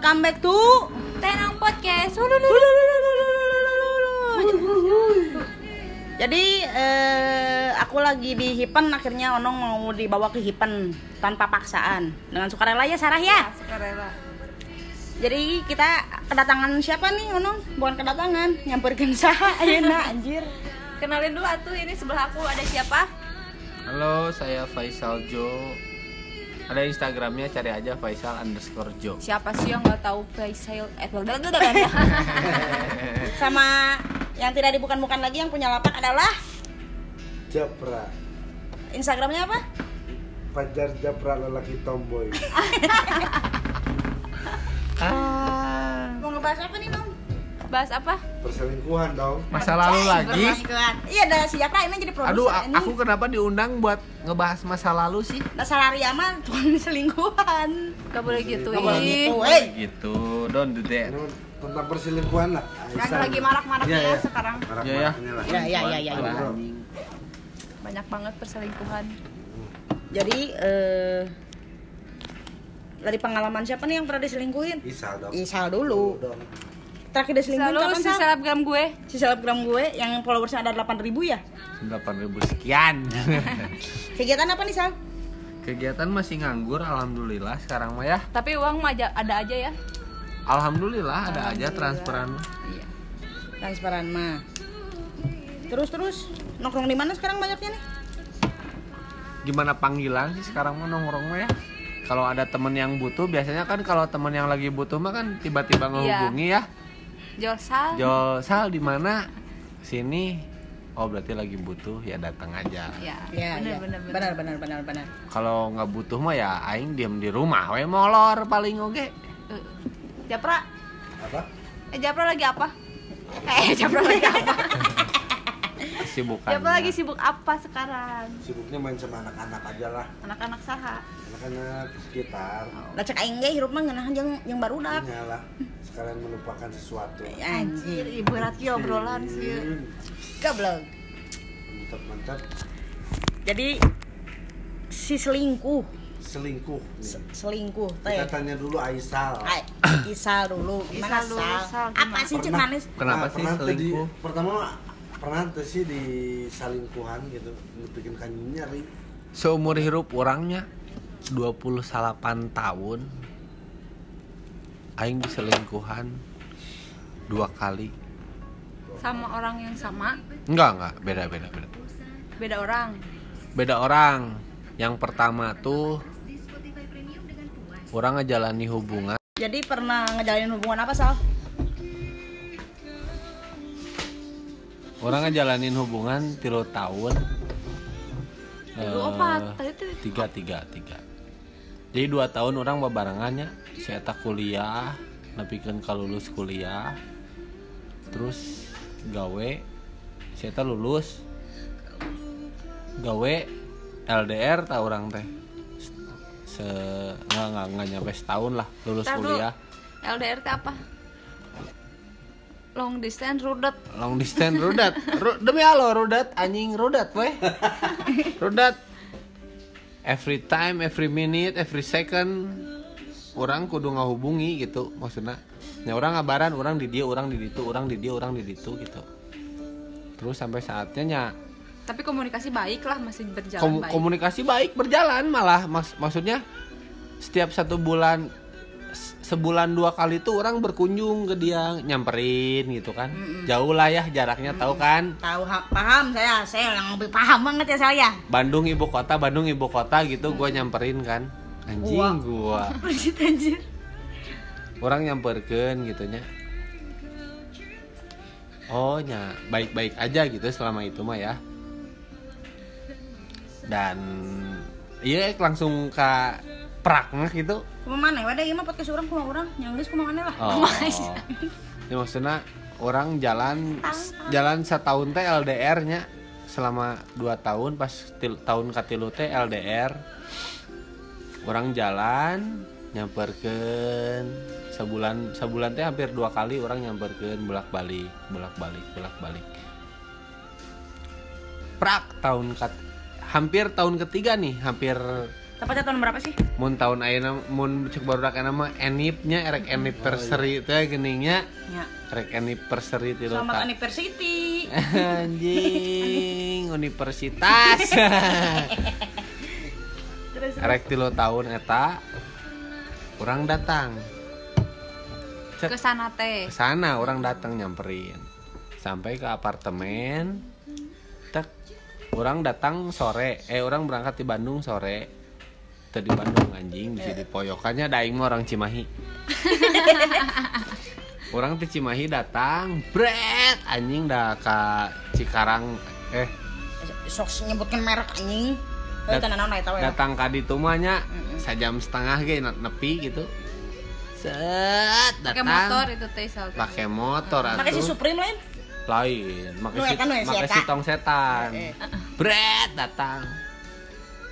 welcome back to Tenang Podcast. Jadi eh, aku lagi di Hipen akhirnya Onong mau dibawa ke Hipen tanpa paksaan dengan sukarela ya Sarah ya. Sukarela. Jadi kita kedatangan siapa nih Onong? Bukan kedatangan, nyamperkan saha ayeuna anjir. Kenalin dulu atuh ini sebelah aku ada siapa? Halo, saya Faisal Jo. Ada Instagramnya cari aja Faisal underscore Jo. Siapa sih yang nggak tahu Faisal? Eh, Sama yang tidak dibukan-bukan lagi yang punya lapak adalah Japra Instagramnya apa? Fajar Japra lelaki tomboy Ah, Mau ngebahas apa nih Nong? Bahas apa? perselingkuhan dong masa lalu lagi. Perselingkuhan. Iya ada siapa ini jadi produser Aduh, ini. aku kenapa diundang buat ngebahas masa lalu sih? Dasar Aryaman tukang selingkuhan. Gak boleh gitu. Nggak boleh gitu, eh. Gitu, don't do that. Tentang perselingkuhan lah Kan lagi marak-maraknya Iya, iya. sekarang. Iya, ya. Marak-maraknya lah. Ya ya ya ya. ya. Bro, Banyak banget perselingkuhan. Jadi eh dari pengalaman siapa nih yang pernah diselingkuhin? Isal dong Isal dulu. dong Terakhir diselingkuhin Selalu kapan si Sal? selebgram gue. Si selebgram gue yang followersnya ada 8000 ya? 8000 sekian. Kegiatan apa nih Sal? Kegiatan masih nganggur alhamdulillah sekarang mah ya. Tapi uang mah aja- ada aja ya. Alhamdulillah ada aja transferan. Iya. Transparan mah. Terus terus nongkrong di mana sekarang banyaknya nih? Gimana panggilan sih sekarang mah nongkrong mah ya? Kalau ada temen yang butuh biasanya kan kalau temen yang lagi butuh mah kan tiba-tiba ngehubungi ya. Jorsal. Jo, Sal di mana? Sini. Oh, berarti lagi butuh ya datang aja. Ya, Ya, bener, ya. benar benar benar benar. Kalau nggak butuh mah ya aing diem di rumah we molor paling oge. Eh, Japra, apa eh Japra lagi apa? Eh, Japra lagi apa? Kesibukan. Japra lagi sibuk apa sekarang? sibuknya main sama anak-anak aja lah Anak-anak saha. anak-anak sekitar Lah cek aing ge hirup mah ngeunahan jeung yang barudak. lah sekalian melupakan sesuatu Anjir, berat ya obrolan sih. Goblok. mantap mantap Jadi si selingkuh, selingkuh nih. Se- selingkuh teh. kita tanya dulu Aisal Ay, Isal dulu. Gimana Isal dulu, Apa sih cek manis? Kenapa sih tuh di- selingkuh? pertama pernah tuh sih di salingkuhan gitu bikin kan nyari Seumur hidup orangnya 28 tahun aing diselingkuhan dua kali. Sama orang yang sama, Enggak, enggak, beda beda beda. beda orang. Beda orang. Yang pertama tuh orang ngejalani hubungan Jadi pernah ngejalanin hubungan apa Sal? Orang ngejalanin hubungan tilu tahun Eh, tiga tiga tiga. Jadi dua tahun orang babarengannya saya tak kuliah nepikeun ka lulus kuliah. Terus gawe saya tak lulus. Gawe LDR tak orang teh. Se nggak nggak nyampe setahun lah lulus Ntar dulu. kuliah LDR teh apa? Long distance rudet. long distance rudat Ru- demi Allah rudat anjing rudat weh. Rudat every time every minute every second orang kudu ngahubungi gitu maksudnya. Ya orang ngabaran orang di dia orang di ditu orang di dia orang di ditu gitu. Terus sampai saatnya nya Tapi komunikasi baik lah masih berjalan kom- baik. komunikasi baik berjalan malah Mas- maksudnya setiap satu bulan sebulan dua kali tuh orang berkunjung ke dia nyamperin gitu kan. Jauh lah ya jaraknya tahu kan? Tahu ha- paham saya, saya yang lebih paham banget ya saya. Bandung ibu kota, Bandung ibu kota gitu gue nyamperin kan. Anjing gua. Anjir. Orang nyamperken gitu nya oh nya baik-baik aja gitu selama itu mah ya. Dan iya langsung ke praknya gitu. Maneh wae ieu mah podcast urang kumaha urang, yang geus kumaha maneh lah. oh. Ya maksudnya orang jalan jalan setahun teh LDR nya selama dua tahun pas til- tahun katilu teh LDR orang jalan nyamperken sebulan sebulan teh hampir dua kali orang nyamperken bolak balik bolak balik bolak balik prak tahun kat hampir tahun ketiga nih hampir Tepatnya tahun berapa sih? mun tahun ayeuna mun cek baru nama enipnya erek anniversary teh geningnya. Ya. erek anniversary ti Selamat anniversary. anjing universitas. Terus erek tilu tahun eta orang datang. Ke sana teh. ke sana orang datang nyamperin. Sampai ke apartemen. Tek orang datang sore. Eh orang berangkat di Bandung sore tadi Bandung anjing di sini poyokannya daing mah orang Cimahi. Orang di Cimahi datang bret anjing dah ke Cikarang eh. Sok nyebutkan merek anjing. Dat- we. datang ka ditu mah nya sajam setengah ge ne- nepi gitu. Set Pakai datang. motor itu teh pakai motor Pakai si. Supreme lain. lain Nu make si, nu ya, si tong setan. Bret datang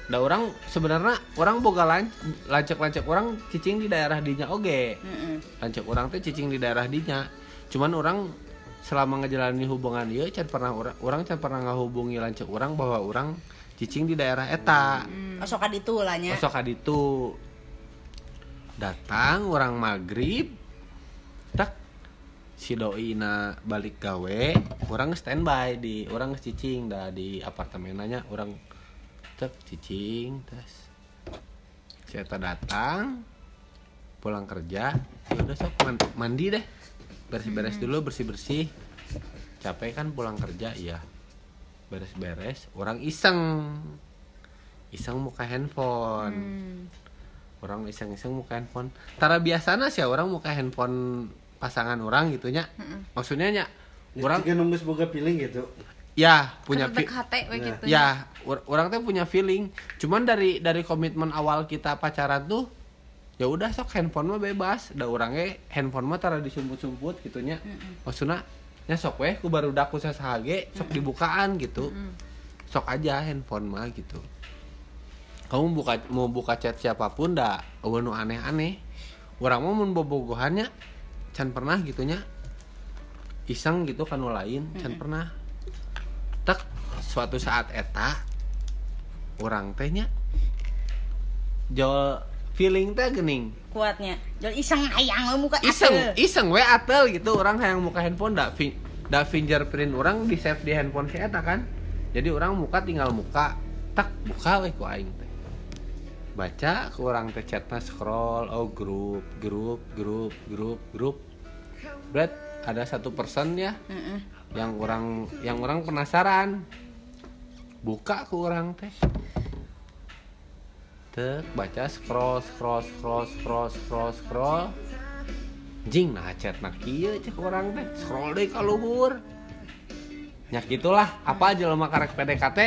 da orang sebenarnya orang boga lan lancek-lancek orang cicing di daerah dinya oge. Heeh. lancek orang teh cicing di daerah dinya. Cuman orang selama ngejalani hubungan ieu can pernah orang orang can pernah ngahubungi lancek orang bahwa orang cicing di daerah eta. Oh, sok aditu lah nya. Masuk itu datang orang maghrib tak si doi na balik gawe orang standby di orang cicing dah di apartemennya orang cek cicing terus saya datang pulang kerja ya udah sok man- mandi deh. Beres-beres dulu bersih-bersih. Capek kan pulang kerja iya. Beres-beres orang iseng. Iseng muka handphone. Hmm. orang iseng-iseng muka handphone. Tara biasana sih orang muka handphone pasangan orang gitunya maksudnya nya orang nunggu boga feeling gitu. ya punya gitu. ya or- orang tuh punya feeling. Cuman dari dari komitmen awal kita pacaran tuh ya udah sok handphone mah bebas. Da orangnya handphone mah tara disumput-sumput gitunya maksudnya nya sok weh ku baru daku sasahage sok dibukaan gitu. Sok aja handphone mah gitu. Kamu buka mau buka chat siapa pun dah nu aneh-aneh. Orang mau mun bobogohannya can pernah gitunya iseng gitu kan lain can pernah. Tak suatu saat eta orang tehnya jol feeling teh gening Kuatnya. Jol iseng hayang we muka iseng atuh. iseng we atel gitu. Orang yang muka handphone da fi, da fingerprint orang di save di handphone si eta kan. Jadi orang muka tinggal muka tak buka we ku aing teh. Baca ku orang teh chatna scroll oh grup grup grup grup grup Brad ada satu person ya Heeh. yang orang yang orang penasaran buka ku orang teh Tek, baca scroll scroll scroll scroll scroll scroll jing nah chat nak kieu cek orang teh scroll deh ka luhur nya gitulah apa aja lo karek PDKT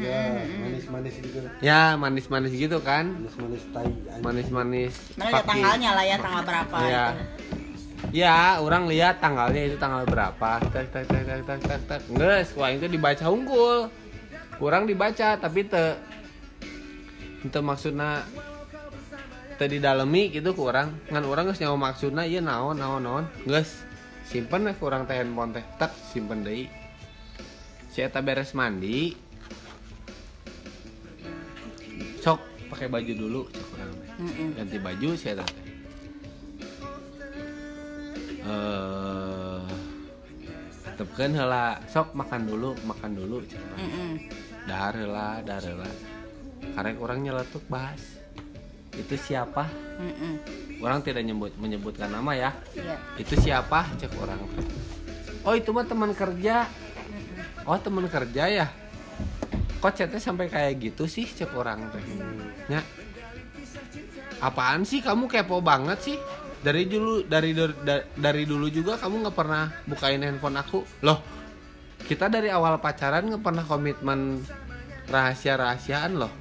Ya, manis-manis gitu. ya manis-manis gitu kan Manis-manis tai. manis-manis Mana pakai- tanggalnya lah ya, tanggal berapa Iya. gitu. Ya, orang lihat tanggalnya itu tanggal berapa. Tak tak tak tak tak tak tak. Geus, wah itu dibaca unggul. Kurang dibaca tapi te itu maksudnya tadi dalemi gitu kurang. Ngan orang geus nyawa maksudna ieu naon naon naon. Geus simpen we kurang teh handphone teh. Tak simpen deui. Si eta beres mandi. Sok pakai baju dulu cek urang teh Heeh. ganti baju saya teh. Eh tetepkeun heula. Sok makan dulu makan dulu. Heeh. Dahar heula karek orang nyeletuk bahas itu siapa? Heeh. orang tidak nyebut menyebutkan nama ya. Iya. itu siapa? Cek orang oh itu mah teman kerja. Oh teman kerja ya? Kok chatnya sampai kayak gitu sih? Cek orang teh nya apaan sih? Kamu kepo banget sih. Dari dulu dari dari, dari dulu juga kamu nggak pernah bukain handphone aku. Loh kita dari awal pacaran nggak pernah komitmen rahasia rahasiaan loh.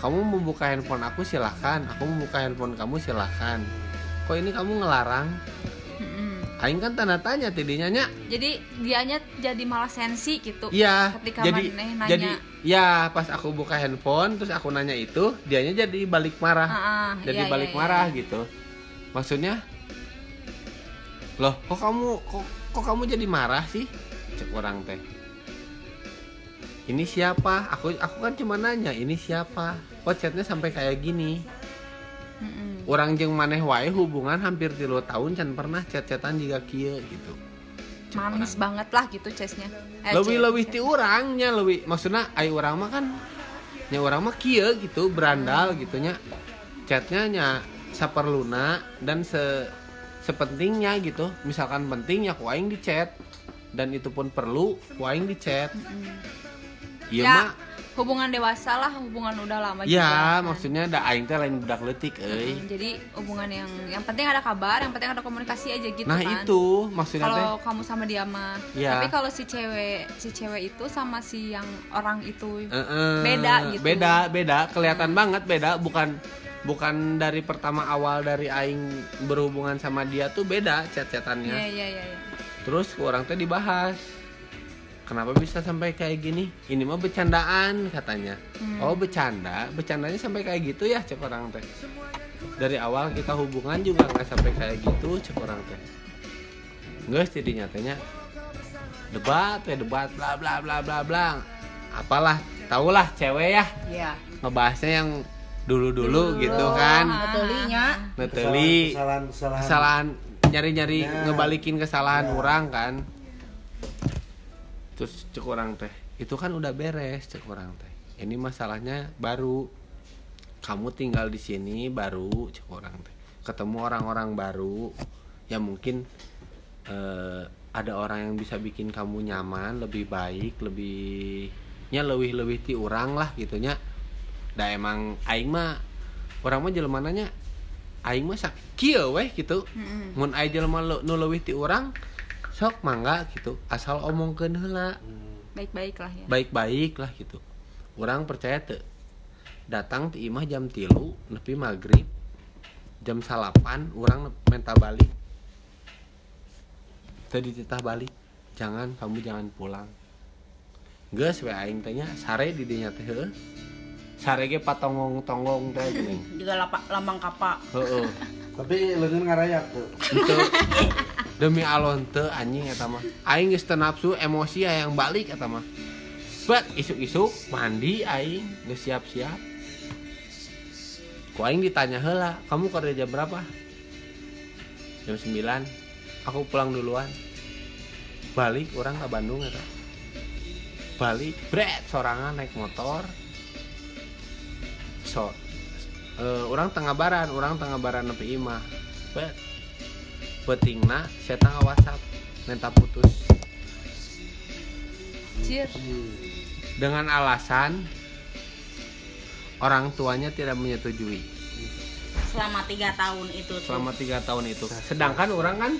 Kamu mau buka handphone aku silahkan aku mau buka handphone kamu silahkan kok ini kamu ngelarang? Mm-mm. Aing kan tanda tanya tidinya nya Jadi dianya jadi malah sensi gitu. Iya Ketika jadi nanya. jadi ya pas aku buka handphone terus aku nanya itu dianya jadi balik marah. Ah, ah, jadi iya, balik iya, marah iya. gitu. Maksudnya? Loh kok kamu kok, kok kamu jadi marah sih? Cek orang teh ini siapa? Aku aku kan cuma nanya ini siapa? Oh chatnya sampai kayak gini? Orang jeung maneh wae hubungan hampir tilu tahun can pernah chat-chatan juga kieu gitu. Manis banget lah gitu chestnya eh, lebih lebih ti orangnya lebih maksudnya ai orang mah kan nya orang mah kieu gitu berandal gitu nya chatnya nya saperluna dan se sepentingnya gitu. Misalkan pentingnya ku aing di chat. Dan itu pun perlu ku aing di chat iya ya mah hubungan dewasa lah hubungan udah lama juga ya kan. maksudnya da aing teh lain budak leutik euy. Mm, jadi hubungan yang yang penting ada kabar yang penting ada komunikasi aja gitu nah kan. itu maksudnya kalau kamu sama dia mah Iya. tapi kalau si cewek si cewek itu sama si yang orang itu Heeh, Beda gitu. beda beda. Kelihatan banget beda. Bukan bukan dari pertama awal dari aing berhubungan sama dia tuh beda chat-chatannya. Iya iya iya iya. terus ke orang teh dibahas kenapa bisa sampai kayak gini? Ini mah bercandaan katanya. Oh bercanda. Bercandanya sampai kayak gitu ya cek orang teh. Dari awal kita hubungan juga nggak sampai kayak gitu cek orang teh. Nggak jadi nyatanya. Debat ya debat bla bla bla bla bla. Apalah tahulah cewek ya. Iya. ngebahasnya yang dulu dulu gitu kan. Betulinya. Neteli kesalahan kesalahan, kesalahan nyari-nyari Ya. ngebalikin kesalahan Ya. orang kan terus cek orang teh. Itu kan udah beres cek orang teh. Ini masalahnya baru. Kamu tinggal di sini baru cek orang teh. Ketemu orang-orang baru ya mungkin eh, ada orang yang bisa bikin kamu nyaman lebih baik lebihnya lebih lebih ti orang lah gitunya da emang aing mah orang mah jelmananya aing mah sak kieu weh gitu. Mm-mm. mun aing jelema nu leuwih ti urang sok mangga gitu asal omongkeun heula. Hmm. baik-baik lah ya. Baik-baik lah gitu. Orang percaya tuh datang ti imah jam tilu nepi maghrib jam salapan orang minta balik. Tadi titah balik jangan kamu jangan pulang. Geus we aing tanya sare di dinya teh heueuh sare ge patongong-tongong teh geuning Juga lapak lambang kapal. heeh. Tapi leungeun ngarayak tuh demi alon teu anjing eta mah. Aing geus nafsu emosi yang balik eta mah. Bet isuk-isuk mandi aing geus siap-siap. Ku aing ditanya heula, "Kamu kerja jam berapa?" Jam 9. Aku pulang duluan. Balik orang ke Bandung eta. Balik, bret sorangan naik motor. So, eh, orang tengah baran, orang tengah baran nepi imah. Bet, petingna saya tangga WhatsApp minta putus Cier. dengan alasan orang tuanya tidak menyetujui Selama tiga tahun itu tuh. selama tiga tahun itu sedangkan orang kan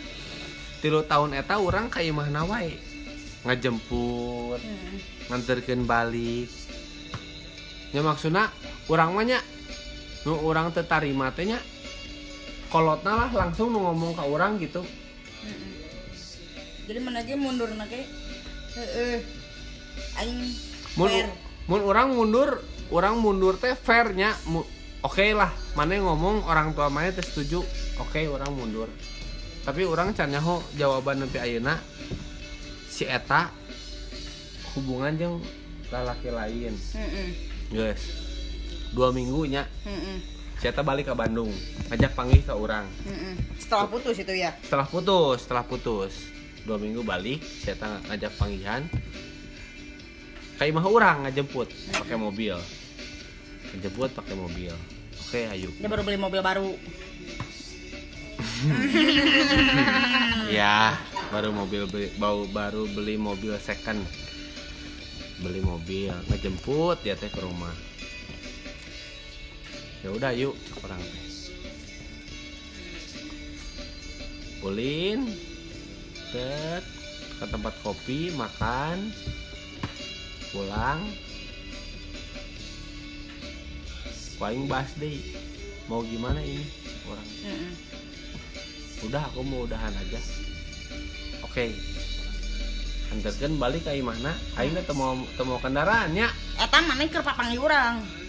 tilu tahun eta orang ka imah wae ngajemput Hmm. nganterkeun balik nya maksudna urang mah nya nu urang teu tarima teh kolotna lah langsung ngomong ka urang gitu. Jadi mana aja mundur nake. Heeh. Aing mun fair. mun orang mundur orang mundur teh fairnya mu- oke lah mana yang ngomong orang tua mana teh setuju oke orang mundur tapi orang can nyaho jawaban nepi ayeuna si eta hubungan jeung lalaki lain Heeh. guys dua minggunya Heeh. si eta balik ke Bandung ngajak panggil ke orang. Heeh. Setelah putus itu ya. setelah putus setelah putus. Dua minggu balik saya ngajak panggilan. Kayak mah orang ngajemput pakai mobil. Ngejemput pakai mobil. Oke ayo. Dia baru beli mobil baru. ya baru mobil beli, bau baru beli mobil second. Beli mobil ngejemput dia teh ke rumah ya udah yuk orang. Teh ulin tet. Ke tempat kopi makan. Pulang. Paling bahas deh mau gimana ini orang. Heeh. udah aku mau udahan aja. Oke. Antarkan balik ke mana aing teh teu mau teu mau kendaraannya Eta mana keur papangi urang.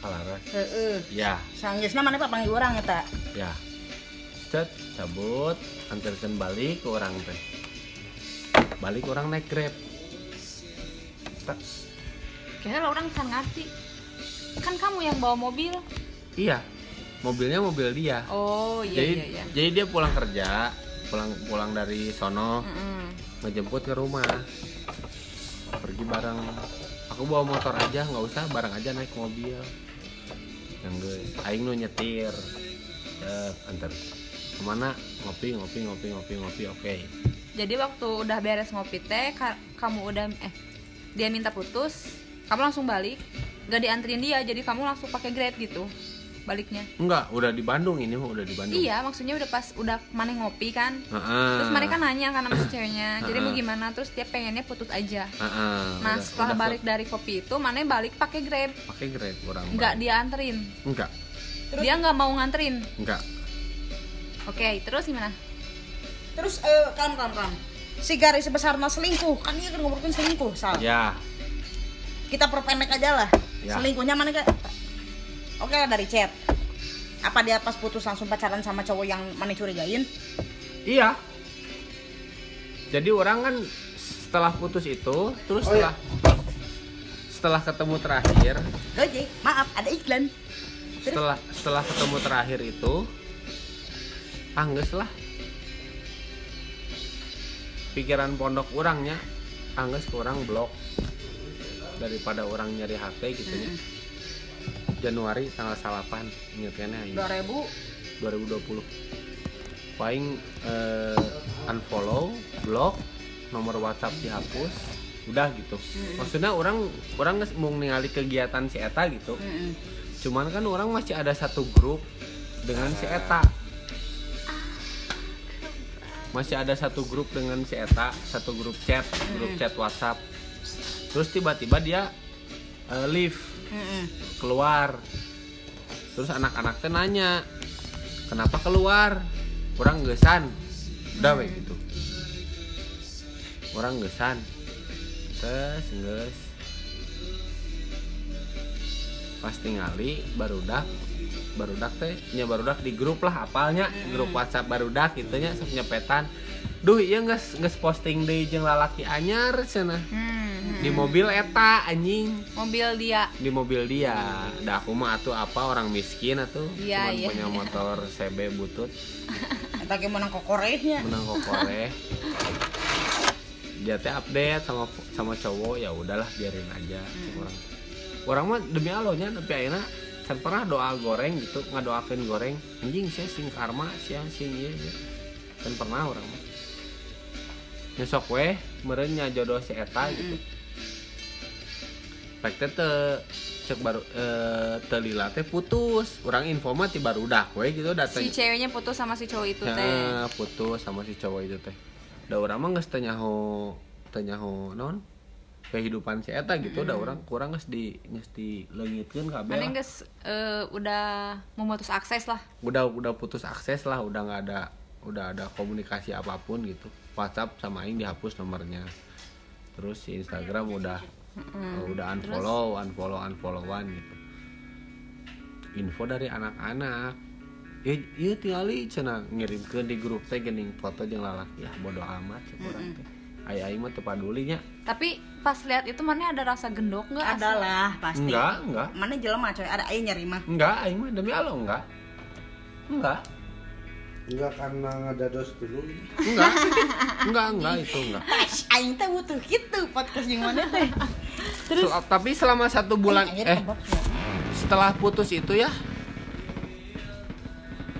Kalaras. Heeh. ya. Sanggeusna mana papangi urang eta. ya cet cabut antarkan balik ke orang teh. Balik orang naik grab. Tak. kayaknya orang kan ngerti. Kan kamu yang bawa mobil. Iya. Mobilnya mobil dia. Oh iya jadi iya iya. jadi dia pulang kerja pulang pulang dari sono Mm-mm. ngejemput ke rumah. Pergi bareng. Aku bawa motor aja nggak usah bareng aja naik mobil aing nu nyetir. Cep, antar. Ke mana? Ngopi ngopi ngopi ngopi ngopi oke. Jadi waktu udah beres ngopi teh ka- kamu udah eh dia minta putus kamu langsung balik. Gak dianterin dia jadi kamu langsung pakai grab gitu baliknya? Enggak udah di Bandung ini udah di Bandung. Iya maksudnya udah pas udah mana ngopi kan? Heeh. terus mereka nanya kan sama si ceweknya jadi mau gimana? Terus dia pengennya putus aja. Heeh, nah udah- setelah udah balik dari kopi itu mana balik pakai grab. Pakai grab orang nggak balik. dia anterin enggak dia nggak mau nganterin. Enggak. Oke terus gimana? Terus eh kalem kalem kalem. Si garis besar mas selingkuh. Kan dia kan ngomongin selingkuh sal. ya. Kita perpendek aja lah. Ya. Selingkuhnya mana ke? Oke lah dari chat. Apa dia pas putus langsung pacaran sama cowok yang mana curigain? iya jadi orang kan setelah putus itu terus Oh, iya. setelah setelah ketemu terakhir Gojek, maaf ada iklan. setelah setelah ketemu terakhir itu angges lah pikiran pondok orangnya angges ke orang blok daripada orang nyari HP gitu ya Januari tanggal 8 ingetnya ini 2000 2020 paling eh, unfollow blok nomor WhatsApp dihapus udah gitu. Maksudnya orang orang mau ningali kegiatan si Eta gitu. Mm-mm. cuman kan orang masih ada satu grup dengan si Eta. Masih ada satu grup dengan si Eta satu grup chat grup chat WhatsApp. Terus tiba-tiba dia eh, leave Keluar. Terus anak-anak teh nanya kenapa keluar? Kurang gesan udah we gitu. Orang gesan terus geus pas tingali barudak barudak teh nya barudak di grup lah apalnya? Grup WhatsApp barudak gitu nya sok nyepetan. Duh iya geus geus posting deui jeung lalaki anyar cenah. Hmm, di mobil eta anjing. Mobil dia. Di mobil dia. Dah aku mah atuh apa orang miskin atuh. Cuman iya, punya iya. motor CB butut. Eta ge menang kokorehnya. menang kokoreh. Dia teh update sama sama cowok ya udahlah biarin aja. Hmm. orang orang mah demi allahnya tapi akhirnya kan pernah doa goreng gitu ngadoakeun goreng. Anjing saya sing karma sia sing ieu. kan pernah orang mah. Nyesok weh meureun nya jodoh si eta gitu. Rek teh teu cek baru eh teu lila teh putus. Orang info mah ti barudak we gitu datang si ceweknya putus sama si cowok itu teh. Ya, putus sama si cowok itu teh. Da urang mah geus teu nyaho teu nyaho non kehidupan si eta gitu da urang kurang geus di geus dileungitkeun kabeh. mana lah. guys eh, udah memutus akses lah Udah udah putus akses lah, udah nggak ada udah ada komunikasi apa pun gitu. WhatsApp sama aing dihapus nomornya. Terus si Instagram udah uh, udah unfollow, unfollow, unfollowan gitu. Info dari anak-anak. Ya, iya tinggali cenah ngirimkeun di grup teh geuning foto jeung lalaki ya bodo amat cek urang Ai aing mah teu peduli nya. tapi pas lihat itu mana ada rasa gendok nggak Ada lah pasti. Enggak, enggak. Mana jelema coy, ada aing nyari mah. Enggak, aing mah demi Allah enggak. Enggak. Enggak karena ngadados dulu. Enggak. enggak, enggak itu enggak. Aing teh butuh gitu podcast yang mana teh. Terus Sel- tapi selama satu bulan eh ya. setelah putus itu ya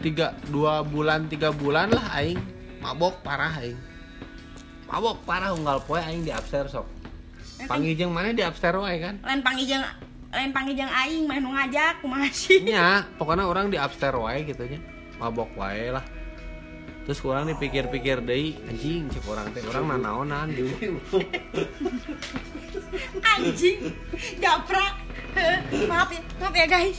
tiga dua bulan tiga bulan lah aing mabok parah aing mabok parah unggal poe aing di upstairs sok panggil jeung mana di upstairs wae kan lain pangijang lain pangijang aing mah nu ngajak kumaha sih. nya pokoknya orang di upstairs wae gitu nya mabok wae lah terus kurang dipikir-pikir deui anjing cek orang teh orang nanaonan gitu Anjing. Japrak. maaf ya, maaf ya guys.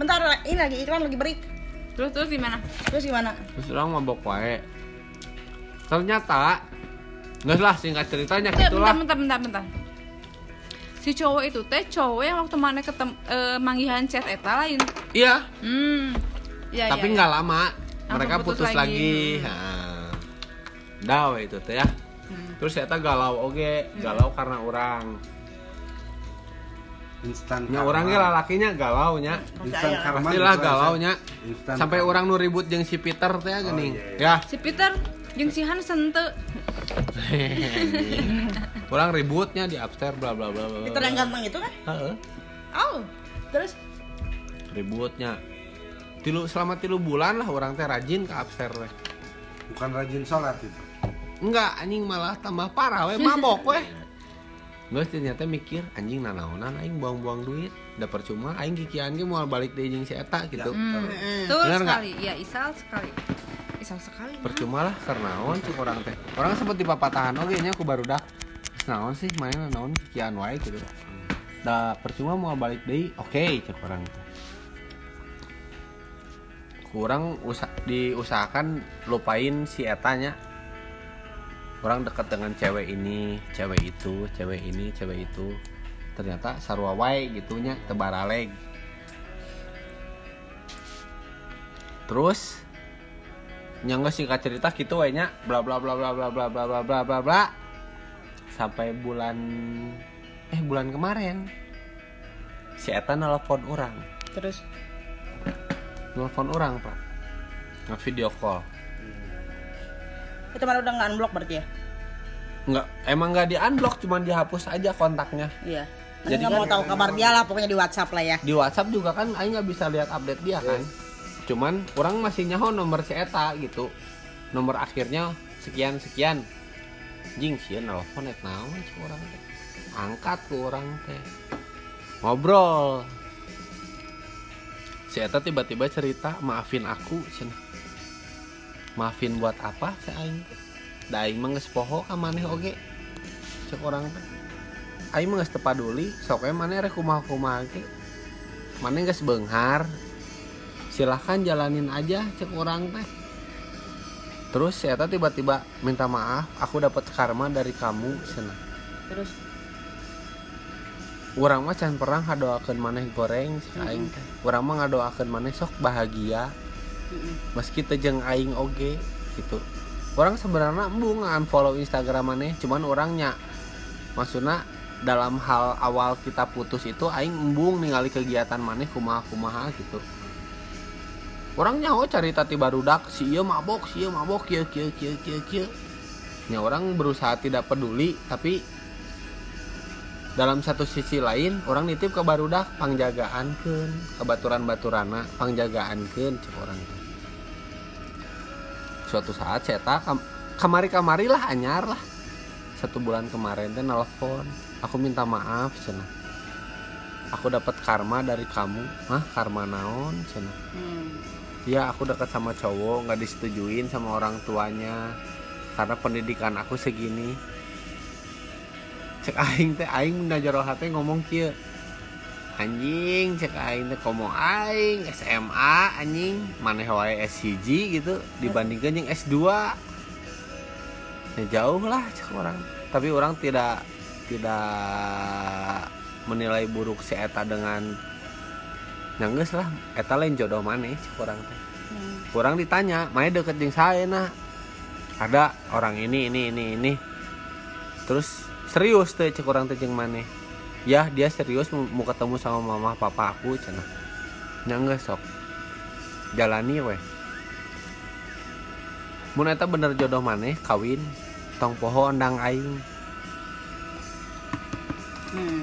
Bentar, ini lagi iklan lagi break. terus terus gimana Terus gimana? terus orang mabok wae ternyata nggak lah singkat ceritanya bentar, gitulah bentar bentar bentar. Si cowok itu teh cowok yang waktu mana ketemu eh, manggihan chat eta lain. Iya. Hmm. Ya, tapi ya, nggak lama Langsung mereka putus putus, lagi. lagi, Nah, dah we itu teh ya. Terus saya galau oke galau karena orang instan nya orangnya lalakinya galau nya instan karma pastilah gitu, galau nya sampai orang nu ribut jeung si Peter teh geuning. Iya, ya. Si Peter jeung si Hansen teu orang ributnya di upstairs bla bla bla bla. Peter yang ganteng itu kan Heeh. oh terus ributnya tilu selama tilu bulan lah orang teh rajin ke upstairs teh bukan rajin sholat itu enggak anjing malah tambah parah we mabok we Gue ternyata mikir anjing nanaonan aing buang-buang duit udah percuma aing kikian ge mau balik deui jeung si eta gitu. Mm. Nggak? sekali. Ya, isal sekali. Isal sekali. percuma lah karena naon cek orang teh. Orang sempat dipapatahan oke nya aku baru dah. Naon sih main naon kikian wae gitu. Da percuma mau balik deui oke cek orang kurang usa diusahakan lupain si etanya orang dekat dengan cewek ini cewek itu cewek ini cewek itu. Ternyata sarua wae gitunya tebaraleg terus nyangga singkat cerita gitu we nya bla bla bla bla bla bla bla bla bla bla bla. Sampai bulan eh bulan kemarin si Eta nelfon orang. Terus? Nelfon orang pak. Nge video call. Itu mana udah nggak unblock berarti ya? Nggak emang nggak di unblock cuman dihapus aja kontaknya. Iya. Jadi nggak kan- mau tahu kabar dia lah pokoknya di WhatsApp lah ya. Di WhatsApp juga kan Aing nggak bisa lihat update dia kan cuman orang masih nyaho nomor si Eta gitu. Nomor akhirnya sekian sekian. Jing sih nelfon et naon sih orang teh? Angkat tuh orang teh. Ngobrol. Si Eta tiba-tiba cerita maafin aku cenah. Maafin buat apa si Aing? Da Aing mah poho ka maneh oge cek orang teh. Aing mah geus teu paduli sok we maneh rek kumaha-kumaha ge. Beunghar silahkan jalanin aja cek orang teh terus Eta tiba-tiba minta maaf aku dapat karma dari kamu cenah terus Urang mah can perang ngadoakeun maneh goreng si aing teh. Urang mah ngadoakeun maneh sok bahagia meski teu jeung aing oge gitu. Orang sebenarnya embung unfollow Instagram maneh, cuman orangnya maksudnya dalam hal awal kita putus itu aing embung ningali kegiatan maneh kumaha-kumaha gitu. Orang nyaho carita ti barudak si ieu mabok, si ieu mabok kieu kieu kieu kieu kieu. Nya orang berusaha tidak peduli tapi dalam satu sisi lain orang nitip ke barudak pangjagaan ke baturan-baturana pangjagaan ke orang suatu saat cetak kamari kamari lah anyar lah. Satu bulan kemarin teh nelfon aku minta maaf cenah. Aku dapat karma dari kamu. Mah karma naon cenah? Hmm. Iya aku dekat sama cowok nggak disetujuin sama orang tuanya. Karena pendidikan aku segini. Cek aing teh aing najaro hati ngomong kieu. Anjing cek aing teh ngomong aing SMA anjing. Maneh wae S1 gitu dibandingkan yang S2 ya jauh lah cek orang. Tapi orang tidak tidak menilai buruk si eta dengan nyangges lah. Eta lain jodoh maneh cek orang teh. Hmm. kurang ditanya mana deket jeung saya nah? Ada orang ini ini ini ini. Terus serius teh cek orang teh jeung maneh. Ya dia serius mau ketemu sama mama papa aku cenah. Nyangga sok. Jalani weh. Mun eta bener jodoh maneh kawin tong poho ondang aing. Hmm.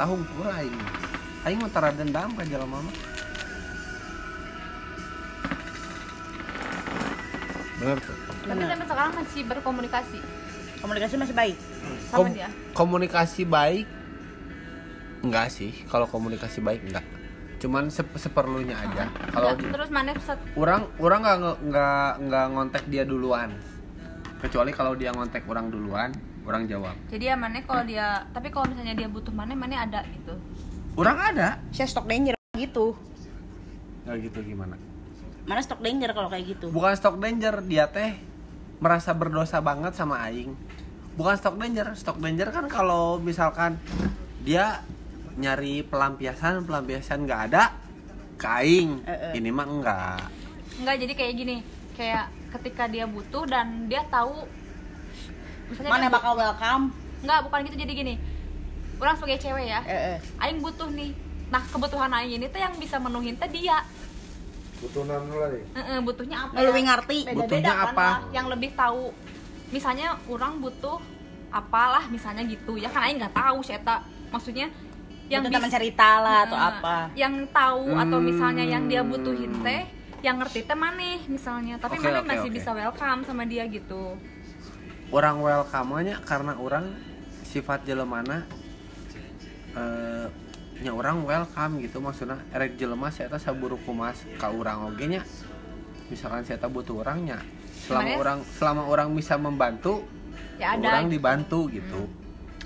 tahun pura aing aing mau tara dendam ka jelema mah bener tuh. Tapi Benar. sampai sekarang masih berkomunikasi? Komunikasi masih baik. Sama Kom- dia. komunikasi baik? Enggak sih. Kalau komunikasi baik enggak. Cuman sep- seperlunya aja. Kalau Ya, terus mana set orang orang nggak nggak nggak ngontek dia duluan. Kecuali kalau dia ngontek orang duluan orang jawab. Jadi ya mana kalau dia tapi kalau misalnya dia butuh mana mana ada gitu orang ada. Saya stok danger gitu. Nggak gitu gimana? Mana stok danger kalau kayak gitu? Bukan stock danger dia teh merasa berdosa banget sama aing. Bukan stock danger stock danger kan kalau misalkan dia nyari pelampiasan pelampiasan nggak ada ke aing. Eh, eh. ini mah enggak. Enggak jadi kayak gini kayak ketika dia butuh dan dia tahu misalnya mana dia bu- bakal welcome? Enggak, bukan gitu. Jadi gini. Orang sebagai cewek ya Eh, eh. aing butuh nih nah kebutuhan aing ini tuh yang bisa menuhin teh dia butuh naon lah deh Heeh, butuhnya apa Lebih ya? ngerti. Beda-beda Butuhnya kan apa? lah, yang lebih tahu misalnya orang butuh apalah misalnya gitu ya kan aing nggak tahu sih eta maksudnya yang Yang teman bis- cerita lah atau Nah, apa. yang tahu atau misalnya yang dia Hmm. butuhin teh yang ngerti teh maneh misalnya tapi Oke, maneh oke, masih oke. bisa welcome sama dia gitu orang welcome nya karena orang sifat jelemana eh nya orang welcome gitu maksudnya erek jelema saya saburu kumas ka urang oge nya misalkan saya butuh orangnya selama Sebenarnya- orang selama orang bisa membantu ya ada. orang dibantu gitu.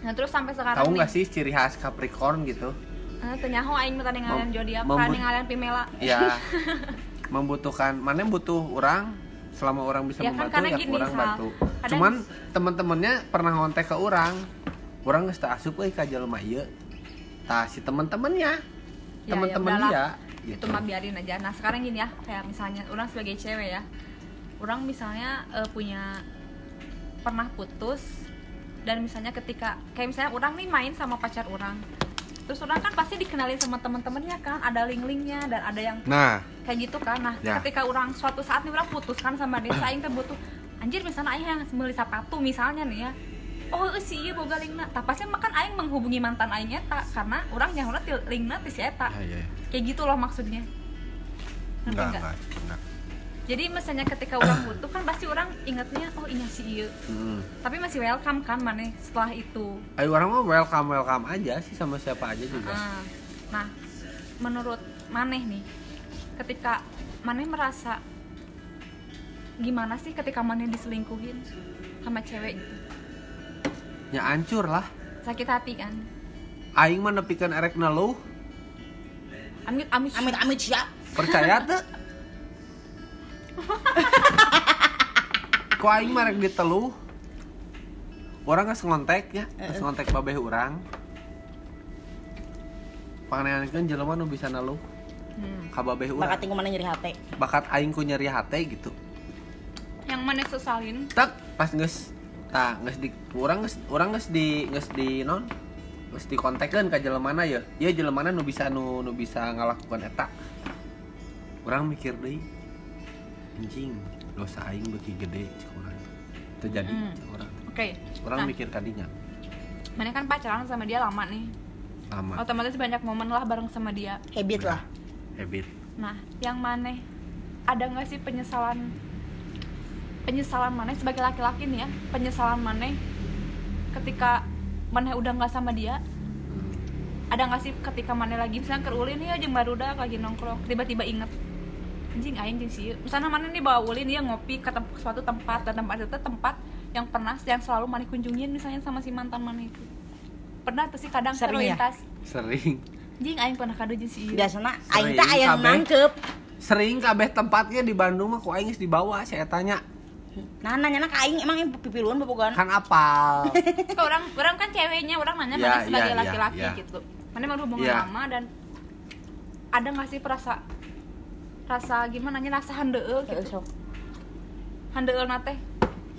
Nah terus sampai sekarang tahu nggak sih ciri khas Capricorn gitu? Eh, teu nyaho aing Mem- zodiak membu- kan Pimela. Ya. Membutuhkan mana butuh orang selama orang bisa Ya kan, membantu karena ya gini, orang Sal. bantu. Kadang- cuman teman-temannya pernah ngontek ke orang orang geus teu asup euy ka jelema ieu tah si teman-temannya Ya, teman-teman ya udahlah. dia itu gitu. mah biarin aja. Nah sekarang gini ya kayak misalnya orang sebagai cewek ya. Orang misalnya eh, punya pernah putus dan misalnya ketika kayak misalnya orang nih main sama pacar orang. Terus orang kan pasti dikenalin sama teman-temannya kan ada link-linknya dan ada yang nah. kayak gitu kan. Nah Ya. ketika orang suatu saat nih orang putus kan sama dia saya teh butuh anjir misalnya aing yang beli sepatu misalnya nih ya oh si iya boga linkna tapi pasti makan aing menghubungi mantan aing eta karena orang yang udah linkna ti si eta. Ya ya ya. kayak gitu loh maksudnya. Ngerti enggak nggak? enggak enggak. Jadi misalnya ketika orang butuh kan pasti orang ingatnya oh iya si iya. Mm. tapi masih welcome kan mana setelah itu. Ayo orang mah welcome welcome aja sih sama siapa aja juga. Ah, nah menurut maneh nih ketika maneh merasa gimana sih ketika maneh diselingkuhin sama cewek gitu ya hancur lah. Sakit hati kan? Aing mah nepikeun erek neluh amit amit Amit amit siap. percaya tuh kok aing marek diteluh orang nggak ngontek ya nggak ngontek babeh orang panganeankeun jelema nu bisa neluh Hmm. ka babeh Bakat urang tinggal mana nyeri hati. bakat aing ku nyeri hate gitu. Yang maneh sesalin? Tak pas geus tah geus di urang geus urang geus di geus di non geus di kontekeun ka jelemana ya? Ya jelemana nu bisa nu nu bisa ngalakukan eta. Urang mikir deui anjing dosa aing beuki gede cek urang terjadi Mm. cek urang oke urang Nah. mikir kadinya. Maneh kan pacaran sama dia lama nih. Lama. Otomatis banyak momen lah bareng sama dia. Habit lah. habit. Nah, yang maneh ada nggak sih penyesalan penyesalan maneh sebagai laki-laki nih ya penyesalan maneh ketika maneh udah nggak sama dia ada nggak sih ketika maneh lagi misalnya ke ulin ya jeung barudak lagi nongkrong tiba-tiba inget anjing aing jeung si ieu." misalnya maneh nih bawa ulin ya ngopi ke tem- suatu tempat dan tempat itu tempat yang pernah yang selalu maneh kunjungin misalnya sama si mantan maneh itu pernah tuh sih kadang Sering ya? sering anjing aing pernah kado jeung si ieu." Biasanya aing teh aya nangkep. sering kabeh tempatnya di Bandung mah ku aing dibawa saya tanya Nah, nanya ka aing emang pipiluan bobogan. kan apal Ke orang orang kan ceweknya orang nanya Ya, mana sebagai ya, ya, laki-laki ya. gitu mana berhubungan Ya. lama dan ada nggak sih perasa rasa gimana nya rasa handeueul Heeh, gitu sok. handeueul nate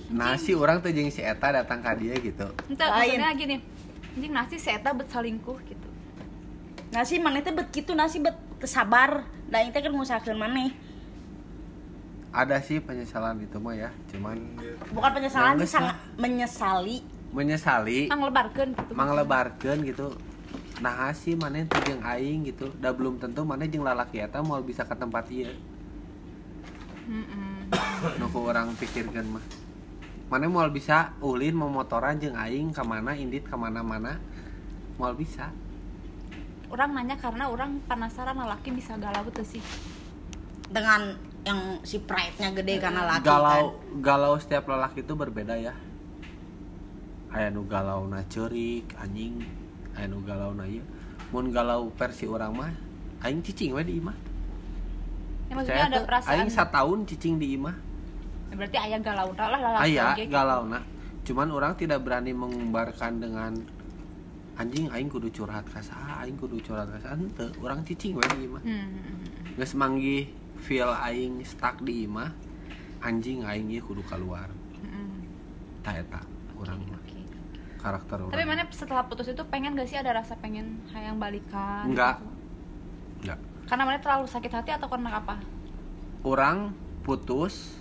nasi orang tuh jeung si eta datang ka dia gitu ente Lain. maksudnya gini anjing nasi si eta bet salingkuh gitu Nasi maneh teh bet kitu nasi bet teu sabar. Da aing teh keur ngusahakeun maneh. Ada sih penyesalan itu mah ya cuman Bukan penyesalan Yang sih sangat menyesali. menyesali. Ang lebarkeun gitu manglebarkeun gitu. Nah sih mana tuh jeung aing gitu. Udah belum tentu mana jeung lalaki eta mau bisa ke tempat ieu. Mm-mm. nu ku orang pikirkeun mah. Mana mau bisa ulin mau motoran jeung aing ka mana indit ka mana-mana mau bisa. Orang nanya karena orang penasaran laki bisa galau tuh sih. Dengan yang si pride-nya gede karena laki galau kan. galau setiap lelaki itu berbeda ya. Aya nu galau na ceurik anjing. Aya nu galau na ieu. Mun galau versi orang mah aing cicing we di imah ya maksudnya ada teu, perasaan aing satahun cicing di imah Ya, berarti ayah galau lah laki aya galau na. Cuman orang tidak berani mengumbarkan dengan anjing aing kudu curhat ka saha aing kudu curhat ka saha henteu urang cicing we di imah Hmm, hmm, hmm. geus manggih feel aing stuck di imah anjing aing ieu kudu keluar Hmm, hmm. ta eta urang mah Oke. karakter orang tapi mana setelah putus itu pengen gak sih ada rasa pengen hayang balikan Enggak. gitu? enggak karena mana terlalu sakit hati atau karena apa orang putus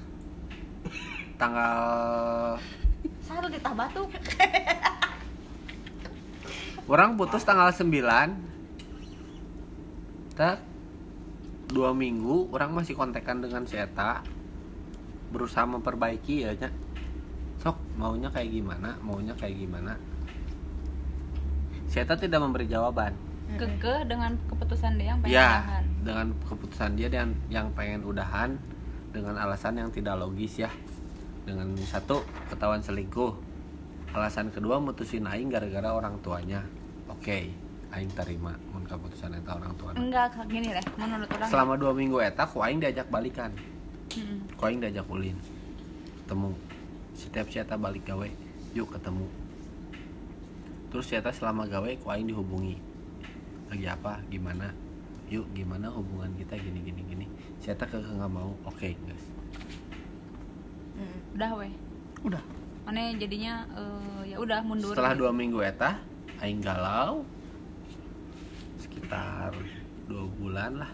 tanggal satu ditah batu orang putus tanggal 9 tak dua minggu orang masih kontekan dengan si Eta. Berusaha memperbaiki ya Nya. sok maunya kayak gimana maunya kayak gimana. Si Eta tidak memberi jawaban. Kekeh dengan keputusan dia yang pengen ya udahan. dengan keputusan dia dan yang pengen udahan dengan alasan yang tidak logis ya. Dengan satu ketahuan selingkuh. Alasan kedua mutusin aing gara-gara orang tuanya. Oke aing terima keputusan eta orang tuanya enggak gini deh menurut orang selama dua minggu eta ku aing diajak balikan. Mm-mm. ku aing diajak ulin. Ketemu. Setiap si eta balik gawe yuk ketemu. Terus si eta selama gawe ku aing dihubungi. Lagi apa? Gimana? Yuk gimana hubungan kita? Gini gini gini. Si eta keke nggak mau oke guys. Mm. udah weh Udah. mana jadinya eh, ya udah mundur. Setelah dua minggu eta aing galau sekitar dua bulan lah.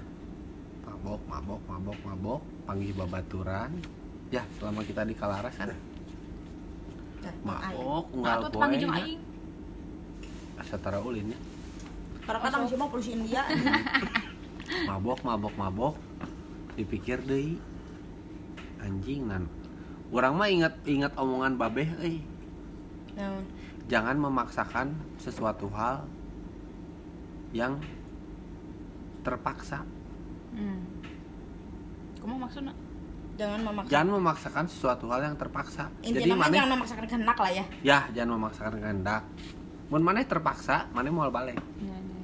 Mabok mabok mabok mabok. Panggil babaturan ya selama kita di Kalaras kan? Mabok nah, unggal panggil jeung poe setara ulinnya Karena kadang sih mah polisi India. mabok mabok mabok. Dipikir deh anjing nan. Orang mah ingat ingat omongan babeh Naon? jangan memaksakan sesuatu hal yang terpaksa hmm. kamu maksudnya Jangan memaksa. jangan memaksakan sesuatu hal yang terpaksa jadi Intinya mah mana jangan memaksakan kehendak lah ya. ya jangan memaksakan kehendak mun mana terpaksa mana mau balik ya, ya.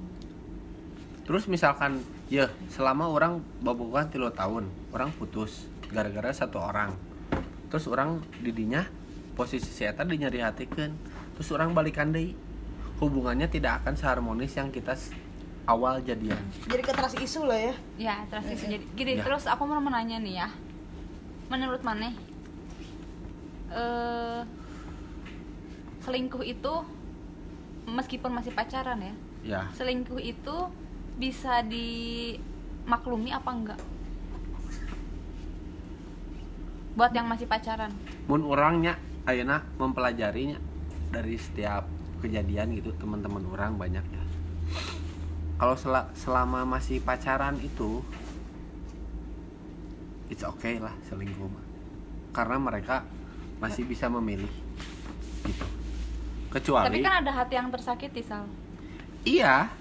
terus misalkan ya selama orang babogohan tilu tahun orang putus gara-gara satu orang terus orang didinya posisi si eta dinyeri hatikan terus orang balikan deui hubungannya tidak akan seharmonis yang kita awal jadian. Jadi keteras isu lah ya. ya terus itu jadi gini Ya. terus aku mau menanya nih ya. Menurut mana eh selingkuh itu meskipun masih pacaran ya ya. selingkuh itu bisa dimaklumi apa enggak? Buat yang masih pacaran. Mun orangnya ayeuna mempelajarinya dari setiap kejadian gitu teman-teman orang banyak ya. Kalau sela- selama masih pacaran itu it's okay lah selingkuh mah. Karena mereka masih bisa memilih gitu. Kecuali tapi kan ada hati yang tersakiti sal. Iya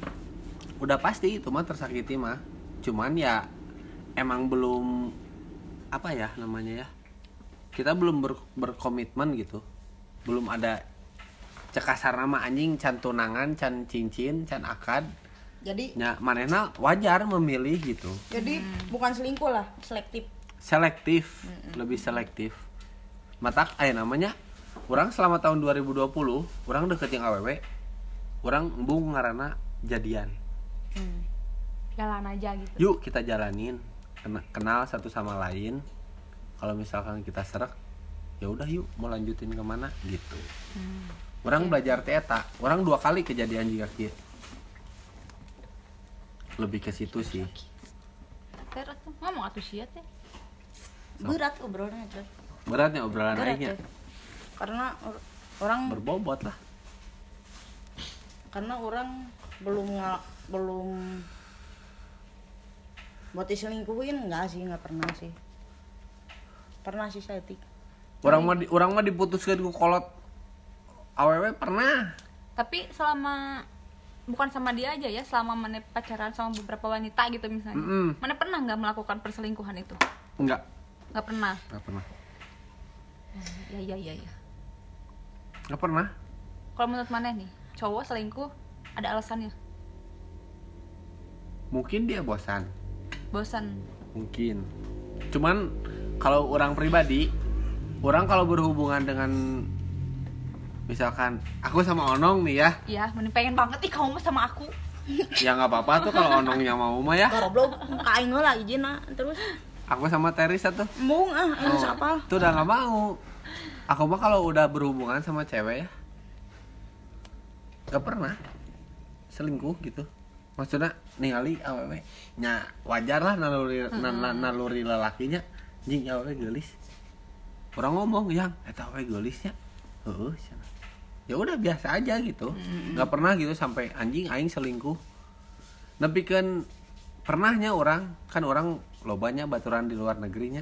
udah pasti itu mah tersakiti mah. Cuman ya emang belum apa ya namanya ya kita belum ber- berkomitmen gitu. Belum ada cekasar nama anjing can tunangan can cincin can akad. Jadi nya manehna wajar memilih gitu. Jadi bukan selingkuh lah, selektif. selektif lebih selektif. Matak aya namanya orang selama tahun 2020 orang deket yang aww orang embung ngarana jadian. Jalan aja gitu. Yuk kita jalanin. Kena- kenal satu sama lain. Kalau misalkan kita serak ya udah yuk mau lanjutin ke mana? Gitu orang belajar teta orang dua kali kejadian jika gitu lebih ke situ sih. Ngomong atuh sia teh. Berat obrolannya beratnya obrolan Berat aingnya tuh. Karena or- orang berbobot lah. Karena orang belum belum buat diselingkuhin enggak sih nggak pernah sih. Pernah sih saya tik. Orang mah orang mah diputuskan ku kolot aww pernah. Tapi selama bukan sama dia aja ya selama mana pacaran sama beberapa wanita gitu misalnya. Mm-mm. mana pernah nggak melakukan perselingkuhan itu? Enggak nggak pernah? Enggak pernah. Ya ya ya ya. Enggak pernah. Kalau menurut mana nih? Cowok selingkuh ada alasannya? Mungkin dia bosan. Bosan? Mungkin. Cuman kalau orang pribadi orang kalau berhubungan dengan misalkan aku sama Onong nih ya. Ya mana pengen banget ih kamu sama aku. Ya nggak apa-apa tuh kalau Onongnya mau mah ya. Goblok kain lah izin ah terus. Aku sama Teris satu embung ah ah, siapa? tuh udah nggak mau. Aku mah kalau udah berhubungan sama cewek ya gak pernah selingkuh gitu. Maksudnya ningali awewe nya wajar lah naluri na- na- naluri lelakinya. Jing awewe gelis. Orang ngomong yang. Eta awewe gelisnya. Heeh cenah. Ya udah biasa aja gitu. Nggak pernah gitu sampai anjing aing selingkuh. Tapi kan pernahnya orang kan orang lobanya baturan di luar negerinya.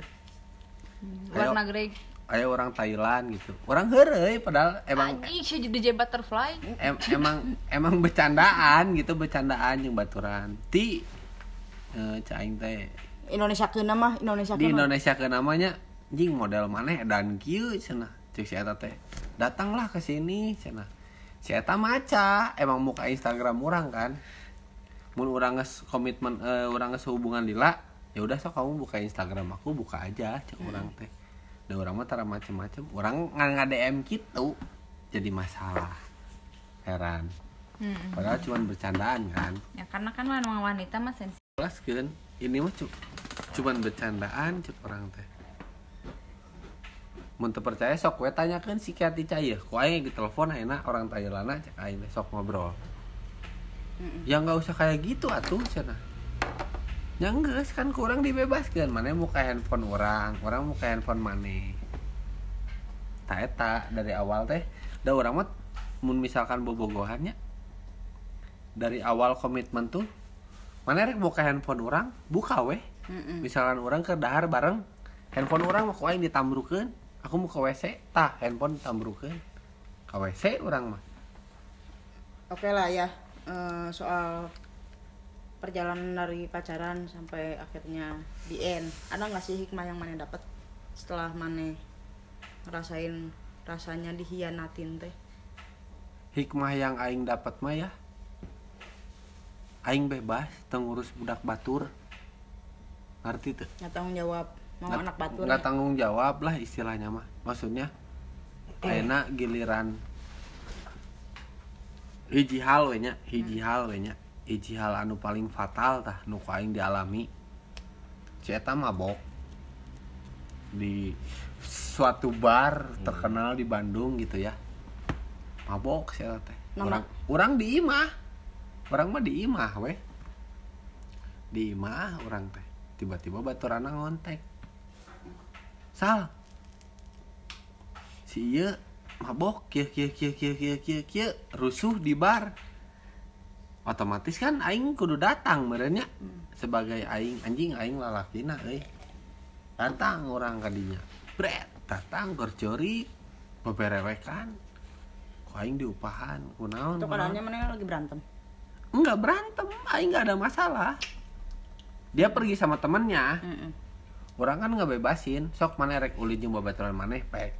Luar Ayo. negeri. aya orang Thailand gitu. Orang heureuy padahal emang anjing sih jadi jet butterfly. em- emang emang bercandaan gitu bercandaan yang baturan. Ti eh, caing teh. Indonesia ke mah Indonesia di ke Indonesia ke namanya jing model mana dan kieu cenah. Cek si eta teh datanglah ke sini. Cenah si eta maca emang muka Instagram orang kan. Mun urang geus komitmen eh, urang geus hubungan lila ya udah sok kamu buka Instagram aku buka aja cek orang teh. Da urang mah tara macem-macem. Urang nggak DM gitu jadi masalah. Heran. Hmm. padahal cuma bercandaan kan. Ya karena kan wanita mah sensitif kan. Ini mah cu cuman bercandaan cek orang teh percaya sok we tanyakeun si Kiati Cahaya ku aing di telepon enak orang Thailand cek aing sok ngobrol. Ya nggak usah kayak gitu atuh cenah. Ya geus kan kurang dibebaskan mana muka handphone orang orang muka handphone mana tak dari awal teh da orang mah mun misalkan bobogohannya dari awal komitmen tuh mana rek buka handphone orang buka weh Mm-mm. misalkan orang ke dahar bareng handphone orang mau aing ditambrukeun aku mau ke WC tah handphone ditambrukeun ke WC orang mah. Oke lah ya eh, soal perjalanan dari pacaran sampai akhirnya di end. Ada nggak sih hikmah yang mana dapat setelah mana ngerasain rasanya dihianatin teh? Hikmah yang aing dapat mah ya aing bebas teu ngurus budak batur. Ngerti tuh nggak tanggung jawab mau anak batur nggak tanggung jawab lah istilahnya mah. Maksudnya ayeuna giliran hiji hal we nya hiji hal we nya. Hiji hal anu paling fatal tah nu aing dialami. Si eta mabok di suatu bar terkenal di Bandung gitu ya. Mabok si teh. Orang orang di imah. Orang mah di imah weh di imah orang teh. Tiba-tiba baturana ngontek sal. Si iya mabok kia kia kia kia kia kia kia rusuh di bar. Otomatis kan aing kudu datang merenya sebagai aing anjing aing lalakina euy. Datang orang kadinya bret datang kerjori beberewekan ku aing diupahan kunaon itu keadaannya mana lagi berantem? Enggak berantem. Aing nggak ada masalah. Dia pergi sama temennya. Mm-mm. Orang kan nggak bebasin sok mana rek ulin jeung babaturan maneh pek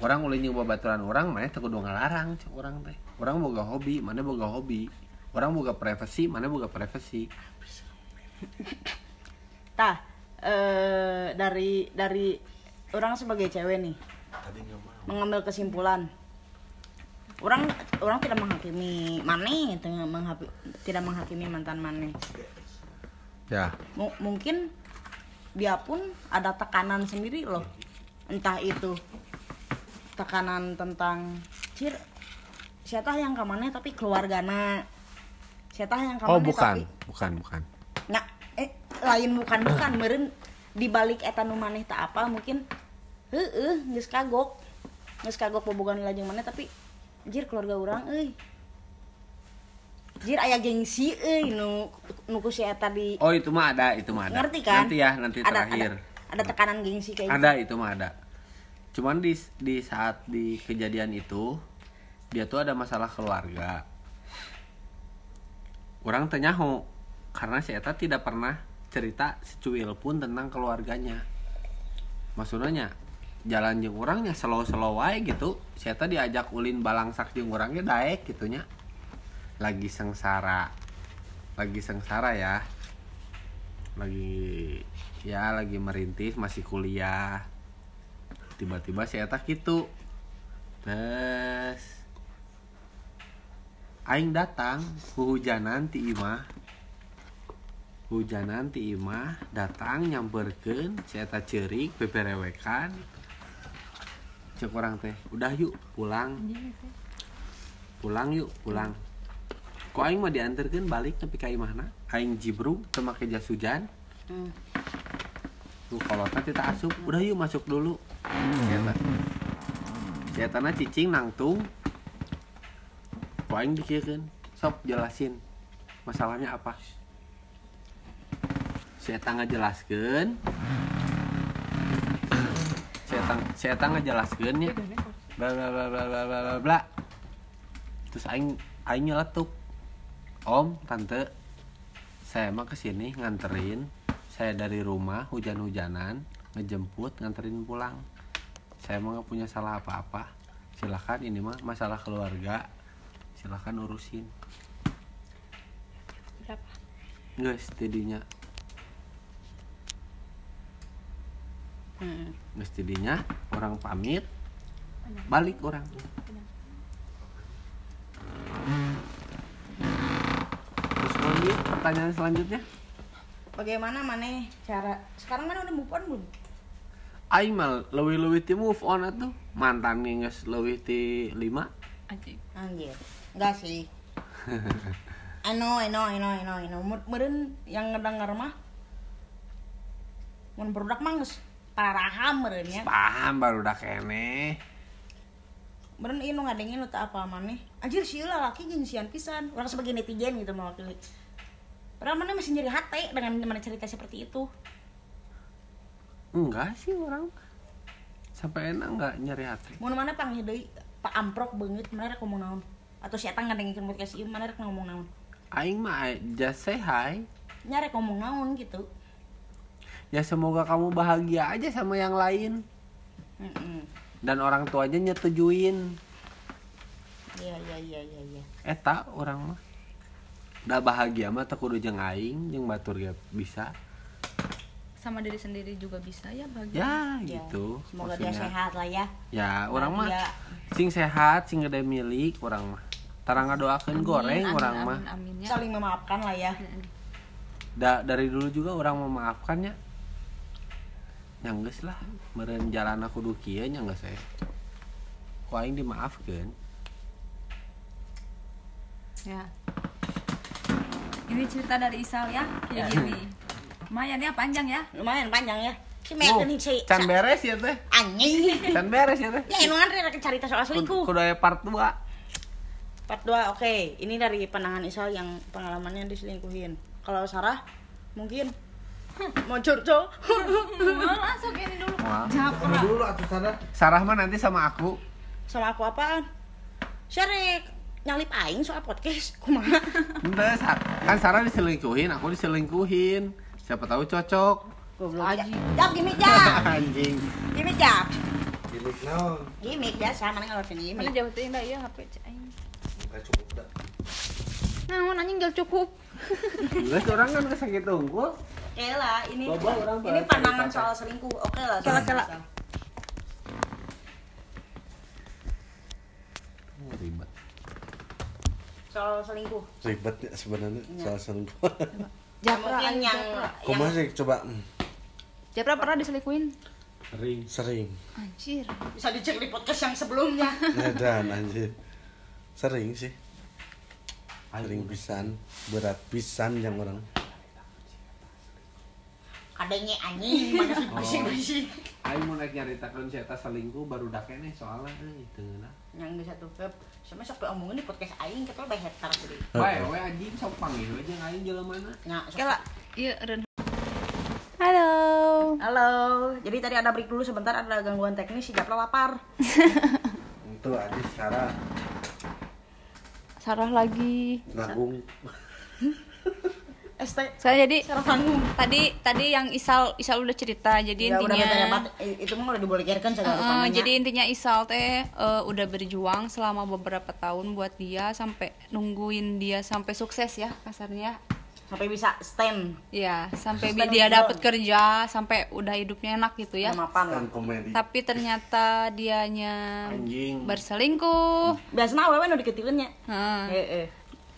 orang ulin jeung babaturan orang maneh teu kudu ngalarang cek orang teh. Orang boga hobi mana boga hobi. Orang boga privasi mana boga privasi tah eh, dari dari orang sebagai cewek nih mengambil kesimpulan. Orang orang tidak menghakimi Mane tidak menghakimi mantan Mane ya. Mu- mungkin dia pun ada tekanan sendiri loh. Entah itu tekanan tentang cir siapa yang ke mana tapi keluargana. Siapa yang ke mana oh bukan tapi bukan bukan. Nah eh lain bukan bukan. Meren di balik eta nu maneh tak apa mungkin heeh geus kagok. Geus kagok bobogan lajeng maneh tapi anjir keluarga orang euy anjir aya gengsi euy nu nu ku si eta di oh itu mah ada itu mah ada. Ngerti kan? Nanti ya nanti ada, terakhir. ada, ada tekanan gengsi kayak gitu. ada itu mah ada. Cuman di di saat di kejadian itu dia tuh ada masalah keluarga. Orang tenyaho karena si Eta tidak pernah cerita secuil pun tentang keluarganya. Maksudnya jalan jeung orangnya slow slow wae gitu. Si Eta diajak ulin balangsak jeung orangnya daek gitunya lagi sengsara. Lagi sengsara ya. Lagi ya lagi merintis masih kuliah. Tiba-tiba si Eta gitu. Terus aing datang hujanan ti imah hujanan ti imah datang nyamperkeun si Eta ceurik beberewekan cek orang teh udah yuk pulang. Pulang yuk pulang kok aing mau diantarkan balik tapi kayak mana aing jibrung termakai jas hujan. Hmm. tuh kalau tadi tak asup. Udah yuk masuk dulu. Ya tanah cicing nangtung. Kok aing dikirin, sob jelasin masalahnya apa. Saya tangga jelaskan saya tangga saya tangga jelaskan ya. Bla bla bla bla bla bla bla. Terus aing aing nyeletuk om tante. Saya mah ke sini nganterin. Saya dari rumah hujan-hujanan ngejemput nganterin pulang. Saya mah nggak punya salah apa-apa. Silakan ini mah masalah keluarga. Silakan urusin. Berapa? Guys tidinya. Hmm. guys tidinya. Orang pamit. Balik orang terus lanjut pertanyaan selanjutnya Bagaimana mana cara sekarang mana udah move on belum? Aing mah leuwih-leuwih ti move on atuh mantan ge geus leuwih ti 5 anjing Anjir. Enggak sih. I know, I know, I know, I know, I know. Mer- Meren yang ngedenger mah mun berudak mah geus paraham meureun ya. paham baru udah kene Meren nu ngadengin nu teu apa maneh. Anjir sieun laki jeung sian pisan. Orang sebagai netizen gitu mewakili. Padahal mana masih nyeri hati dengan mana cerita seperti itu. enggak sih orang sampai enak enggak nyari hati Mun mana panggil deui Pak Amprok beungeut mana rek ngomong naon? Atau si Eta ngadengin podcast ieu mana rek ngomong naon? Aing mah just say hi Nyarek ngomong naon gitu. ya semoga kamu bahagia aja sama yang lain Heeh. dan orang tuanya nyetujuin Iya iya iya iya iya. eta orang mah udah bahagia mah teu kudu jeung aing jeung batur ge bisa. Sama diri sendiri juga bisa ya bahagia. Ya Ya, gitu. Semoga dia maksudnya. sehat lah ya. ya orang mah sing sehat sing gede milik orang mah. Tarang ngadoakeun goreng Amin, orang amin, mah. amin, ya. Saling memaafkan lah ya. da, dari dulu juga orang memaafkannya nyangges lah meren jalan aku dukia nyangges saya kok aing dimaafkan ya ini cerita dari Isal ya kayak gini lumayan ya panjang ya Lumayan panjang ya. Si Oh, Megan nih si can beres ya teh anjing. can beres ya teh Ya ini kan rek cerita soal selingkuh. kudu aya part 2 Part 2 oke. Ini dari pandangan Isal yang pengalamannya diselingkuhin. Kalau Sarah mungkin mau curcol. langsung ini dulu. Sama dulu atuh sana. Sarah mah nanti sama aku Sama aku apaan? Syarek nyalip aing soal podcast. Kumaha? Ente, Sa- kan Sarah diselingkuhin aku diselingkuhin siapa tahu cocok Goblok. Jap gimik jap. anjing Gimik jap. Gimik naon? Gimik biasa mana kalau sini mana gimik. jauh tuh indah ya HP cai Enggak cukup dah. nah anjing gak cukup Enggak, orang kan kesakit unggul Oke lah, ini orang ini pandangan soal selingkuh. Oke lah. Kela, soal- kela. ribet Soal selingkuh. Ribet ya sebenarnya soal selingkuh. Japra Mungkin ayo, yang. Kok yang masih coba Japra pernah diselingkuhin ring sering. anjir bisa dicek di podcast yang sebelumnya. Ngedan anjir. Sering sih. Sering pisan, berat pisan yang orang. Adanya anjing, mana sih bisik-bisik. Aing mau naik nyaritakeun si eta selingkuh baru dak keneh soalnya euy teu ngeuna. Yang di satu web, sama sok diomongin di podcast aing kita lebih hetar jadi. Bae we anjing sok panggil? We jeung aing jeleumana. Nya, sok- Kela iya Ren. Halo. Halo, jadi tadi ada break dulu sebentar ada gangguan teknis si Japla lapar. Itu aja Sarah. Sarah lagi. Ngagung. ST saya jadi tadi tadi yang Isal Isal udah cerita jadi Ya udah intinya i- itu mah udah dibolehkan Eh, rupanya. jadi intinya Isal teh eh, udah berjuang selama beberapa tahun buat dia sampai nungguin dia sampai sukses ya kasarnya sampai bisa stand ya sampai Stand bi- dia dapat kerja sampai udah hidupnya enak gitu ya mapan tapi ternyata dianya Anjing. berselingkuh Biasanya awewe nu diketileun nya. Heeh. Heeh.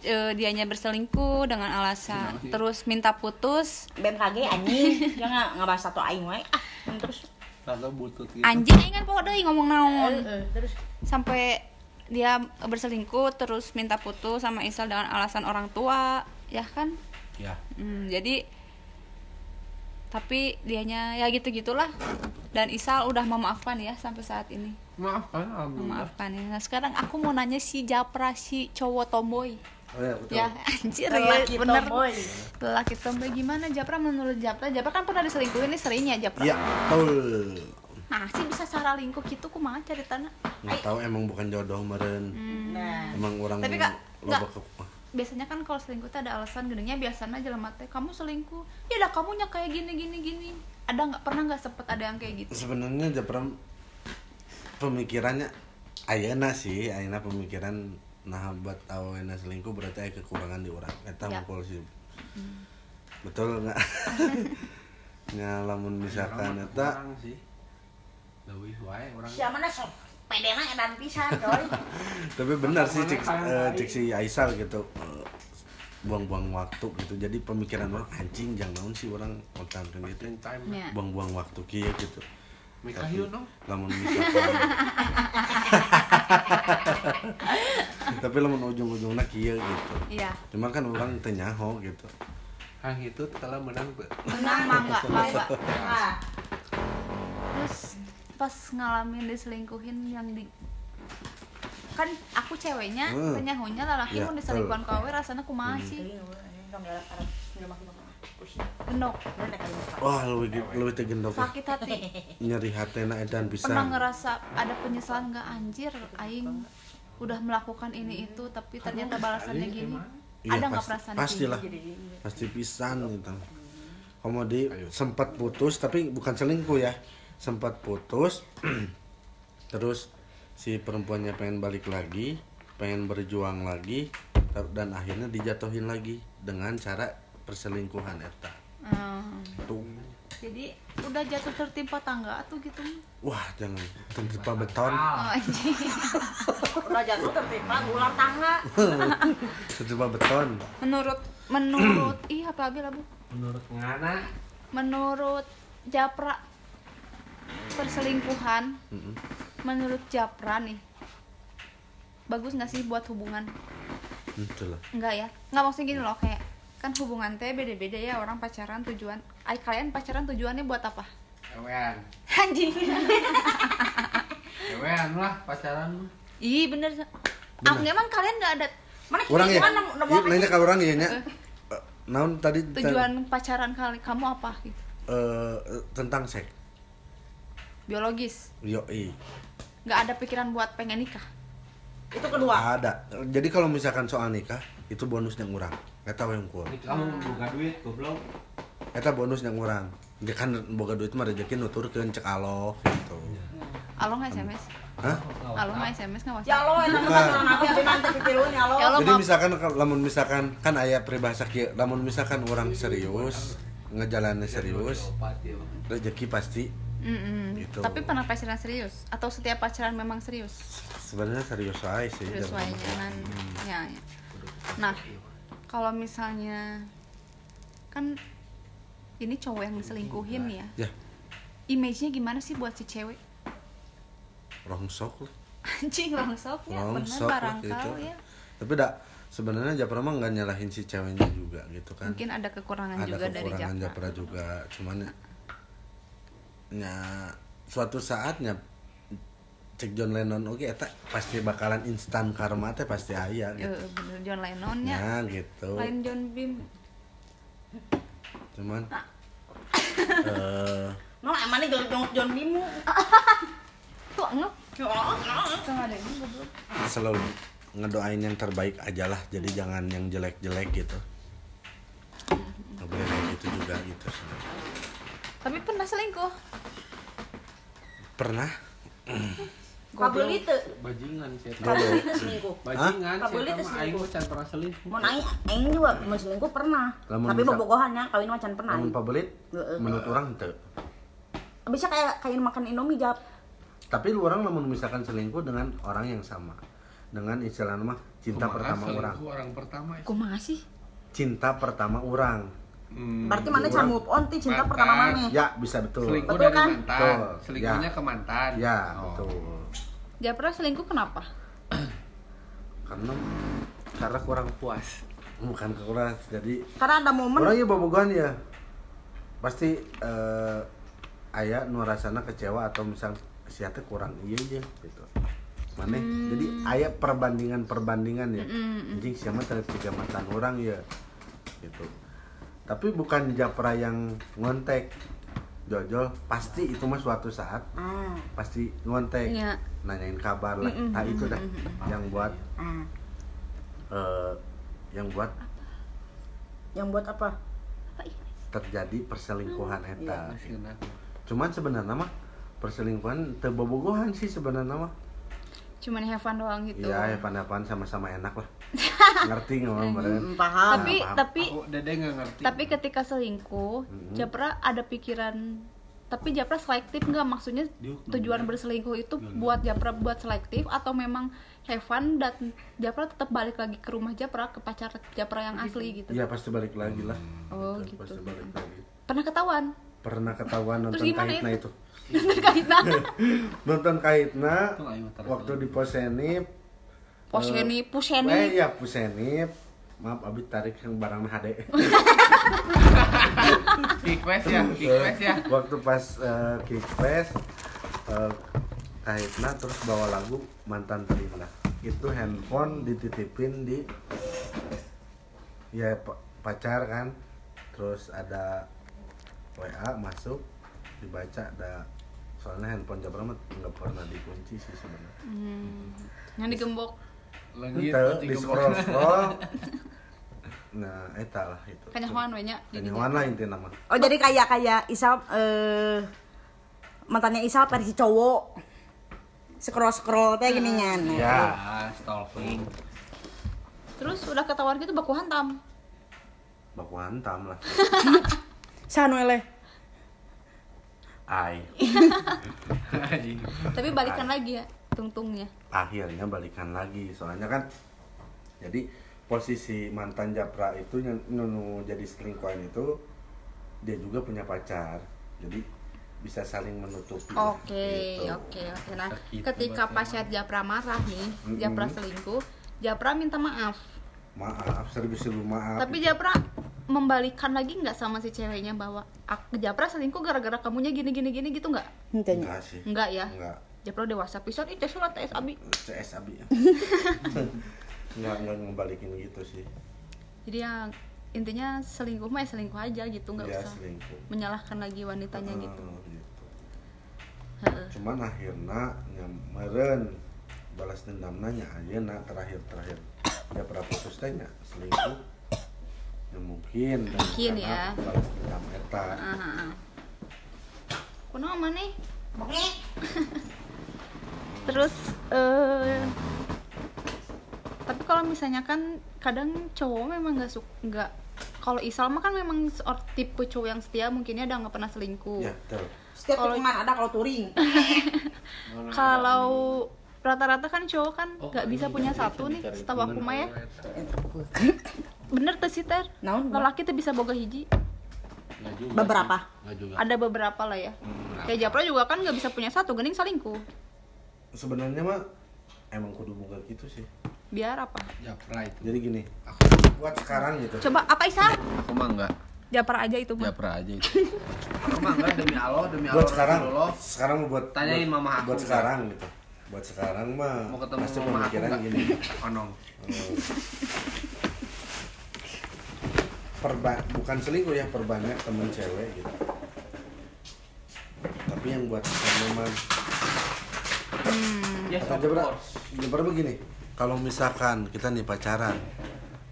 Eh, dianya berselingkuh dengan alasan. Terus minta putus. BMKG anjing, jangan ngebahas satu aing wae. Ah, terus. Kagak butut gitu. anjing aing kan pokok deui ngomong naon. Heeh, terus. Sampai dia berselingkuh terus minta putus sama Isal dengan alasan orang tua. Ya kan? Ya. Hmm, jadi tapi dianya ya gitu gitulah dan Isal udah memaafkan ya sampai saat ini. Maaf kan alhamdulillah. Memaafkan ya. Nah sekarang aku mau nanya si Japra si cowok tomboy Oh, ya, betul. ya anjir Lelaki ya bener. tomboy. lelaki tomboy gimana Japra? Menurut Japra Japra kan pernah diselingkuhin nih sering ya Japra. Iya, betul. nah sih bisa cara lingkuh gitu kumaha ceritanya Nggak tahu emang bukan jodoh meren. Nah, Emang orang Tapi, Kak, loba ke- biasanya kan kalau selingkuh tuh ada alasan gedenya biasanya jelema teh kamu selingkuh. Ya dah kamu nya kayak gini gini gini. Ada nggak pernah nggak sempet ada yang kayak gitu? Sebenarnya Japram pemikirannya ayana sih ayana pemikiran nah buat awena selingkuh berarti aya kekurangan di orang. Eta Ya. mah sih betul nggak? Ngalamun misalkan eta Kurang sih. Lebih wae orang. Siapa mana sok pedena edan pisan coy. tapi benar sih eh, kayak cek si Aisal gitu eh, buang-buang waktu gitu. Jadi pemikiran orang anjing jangan naon sih orang kontan gitu. Ya. Buang-buang waktu kia gitu Yuk dong lamun misalkan tapi lamun ujung-ujungnya kia gitu. Iya. Cuman kan orang tenyaho gitu. Hang itu telah menang tuh menang mangga mangga. Nah, terus pas ngalamin diselingkuhin yang di kan aku ceweknya Hmm. penyahunya lelaki Ya, mau diselingkuhan kawe rasanya kumaha sih? Ini ya Pak. wah lebih lebih tegendok sakit hati. Nyeri hatena edan bisa. Pernah ngerasa ada penyesalan nggak? Anjir aing udah melakukan ini itu tapi ternyata balasannya gini. Iya, ada nggak pasti- perasaan pastilah. pasti pisan gitu. Komodi sempat putus tapi bukan selingkuh ya. Sempat putus terus si perempuannya pengen balik lagi pengen berjuang lagi dan akhirnya dijatuhin lagi dengan cara perselingkuhan eta Hmm, tuh jadi udah jatuh tertimpa tangga tuh gitu. Wah jangan tertimpa beton. Oh, anjing. Udah jatuh tertimpa ular tangga. tertimpa beton. Menurut menurut ih apa abil abu menurut ngana. Menurut Japra perselingkuhan. Mm-mm. menurut Japra nih bagus nggak sih buat hubungan? Enggak ya? Nggak maksudnya gini loh kayak kan hubungan teh beda-beda ya orang pacaran tujuan ay kalian pacaran tujuannya buat apa? Ewean anjing. Ewean lah pacaran mah. ih bener. Ah emang kalian nggak ada Mana orang ya? Iya, apa nanya sih? kalau orang ya nya Eh, naon tadi tujuan pacaran kali kamu apa? Gitu. Eh, tentang seks. Biologis. Yo i nggak ada pikiran buat pengen nikah? Itu kedua. ada. Jadi kalau misalkan soal nikah itu bonusnya ngurang eta yang kuat Ini kamu buka duit goblok. Eta bonus yang ngurang dia kan boga duit mah rezeki nuturkeun cek alo gitu. Alo nggak sms Hah? alo nggak sms nggak Ya masalah lo enak banget orang ya lo. Ya jadi misalkan lamun misalkan kan ayat peribahasa kieu lamun misalkan orang serius ngejalannya serius ya rezeki pasti. Mm-mm. Gitu. tapi pernah pacaran serius? Atau setiap pacaran memang serius? Sebenarnya serius aja sih serius wajah nan ya, ya. nah kalau misalnya kan ini cowok yang diselingkuhin ya. Ya. Image-nya gimana sih buat si cewek? Rongsok lah. Anjing ya bener Rongsok lah barangkali gitu. ya. Tapi dak sebenarnya Japra mah nggak nyalahin si ceweknya juga gitu kan. Mungkin ada kekurangan ada juga dari kekurangan Japra. Japra juga. Cuman ya, ya suatu saatnya cek John Lennon oke eta pasti bakalan instan karma teh pasti aya Eh, gitu. bener John Lennonnya nah gitu. Lain John Bim. Cuman eh No, emang nih John John Bimu. tuh goblok. selalu ngedoain yang terbaik aja lah jadi jangan yang jelek-jelek gitu. Nggak boleh kayak gitu juga gitu. Tapi pernah selingkuh? Pernah Kabel itu. bajingan sih. Kabel itu selingkuh. bajingan Kabel sih itu aing selingkuh. mah can pernah selingkuh Mau naik, aing juga mau selingkuh pernah. Lamun Tapi bisa- bobogohannya kawin macan pernah. namun pabelit Heeh. menurut orang tuh Bisa kayak kayak makan Indomie jap. tapi lu orang namun misalkan selingkuh dengan orang yang sama dengan istilah mah cinta Kumaha pertama orang orang pertama ya. Kok masih? cinta pertama orang Hmm, Berarti mana can move on ti cinta Mantan. pertama mana? ya bisa betul selingkuh Betul dari kan? mantan Betul. selingkuhnya Ya. ke mantan ya Oh. betul Japra selingkuh kenapa? karena karena kurang puas. Bukan kekuras jadi karena ada momen. Orang ya bobogohan ya. Pasti eh, ayah nu rasana kecewa atau misal sia teh kurang. Iya aja gitu. Mana? Jadi ayah perbandingan perbandingan ya anjing siapa terhadap tiga matan orang ya. Gitu. Tapi bukan japra yang ngontek jojol pasti itu mah suatu saat ah, pasti ngontek Iya. nanyain kabar lah. Nah itu dah. yang buat ah. eh, yang buat yang buat apa? Terjadi perselingkuhan eta. Masih enak. cuman sebenarnya mah perselingkuhan tebobogohan sih sebenarnya mah. Cuman fun doang gitu. Iya, evan-evan sama-sama enak lah. Ngerti meren. Hmm, paham tapi paham. tapi aku dede nggak ngerti tapi ketika selingkuh Japra ada pikiran tapi Japra selektif nggak maksudnya tujuan berselingkuh itu buat Japra buat selektif atau memang have fun dan Japra tetap balik lagi ke rumah Japra ke pacar Japra yang asli gitu Iya pasti balik lagi lah. Oh, Gitu, gitu. Pasti balik lagi. pernah ketahuan Pernah ketahuan nonton kaitna itu? itu. Kaitna Nonton kaitna mah terus. waktu di Posenip. Poseni Eh Puseni ya Posenip. Maaf abi tarik yang barang HD. request ya request ya. waktu pas uh, eh, kaitna terus bawa lagu mantan terindah itu handphone dititipin di ya pa- pacar kan. Terus ada WA masuk dibaca ada soalnya handphone Jabra nggak pernah dikunci sih sebenarnya. Hmm, yang digembok lagi Ente di scroll scroll nah eta lah itu. Kanyahoan we nya di kanyahoan lah intinya mah oh jadi kayak kayak Isal eh mantannya Isal versi cowok. Scroll scroll teh gini kan ya. Ah stalking. Terus udah ketahuan gitu baku hantam. Baku hantam lah. Sanuele. Ai. Tapi balikan lagi ya tungtungnya akhirnya balikan lagi soalnya kan jadi posisi mantan Japra itu yang nunu jadi selingkuhan itu dia juga punya pacar jadi bisa saling menutupi Oke, gitu. oke, oke. Nah, Sakit ketika pacar Japra marah nih, Mm-mm. Japra selingkuh, Japra minta maaf. maaf serius-serius maaf Tapi Japra membalikan lagi nggak sama si ceweknya bahwa aku Japra selingkuh gara-gara kamunya gini gini gini gitu nggak? Enggak sih Enggak ya. enggak Japra dewasa pisan itu surat tes abi. CS abi ya enggak enggak ngebalikin gitu sih Jadi yang intinya selingkuh mah ya selingkuh aja gitu nggak dia usah selingkuh menyalahkan lagi wanitanya Ah, gitu. gitu. Heeh. cuman akhirnya nyameren balas dendam nanya aja nah terakhir terakhir ya pernah putus tanya selingkuh ya mungkin dan Mungkin ya. balas dendam eta Aha. Kunaon maneh? Terus eh tapi kalau misalnya kan kadang cowok memang nggak suka nggak kalau Isal mah kan memang tipe cowok yang setia mungkinnya udah nggak pernah selingkuh. ya betul setiap Kalau- teman ada kalau touring Kalau rata-rata kan cowok kan Oh, nggak bisa punya satu nih, setahu aku mah ya. Bener tuh sih ter. Lelaki tuh bisa boga hiji. Juga Beberapa. juga Ada beberapa lah ya. Kayak Japra juga kan nggak bisa punya satu, gening selingkuh. Sebenarnya mah emang kudu buka gitu sih. Biar apa? Japra itu jadi gini aku buat sekarang gitu. Coba apa Isal? aku mah enggak. Japra aja itu mah. Japra aja itu. Aku mah enggak demi Allah demi Allah buat sekarang Rasulullah. sekarang buat Tanyain buat, mama aku buat sekarang gitu. Buat sekarang mah mau ketemu pasti mama aku enggak? gini. Onong Eh, perba bukan selingkuh ya perbanyak temen cewek gitu. Tapi yang buat memang Jabra Jabra begini kalau misalkan kita nih pacaran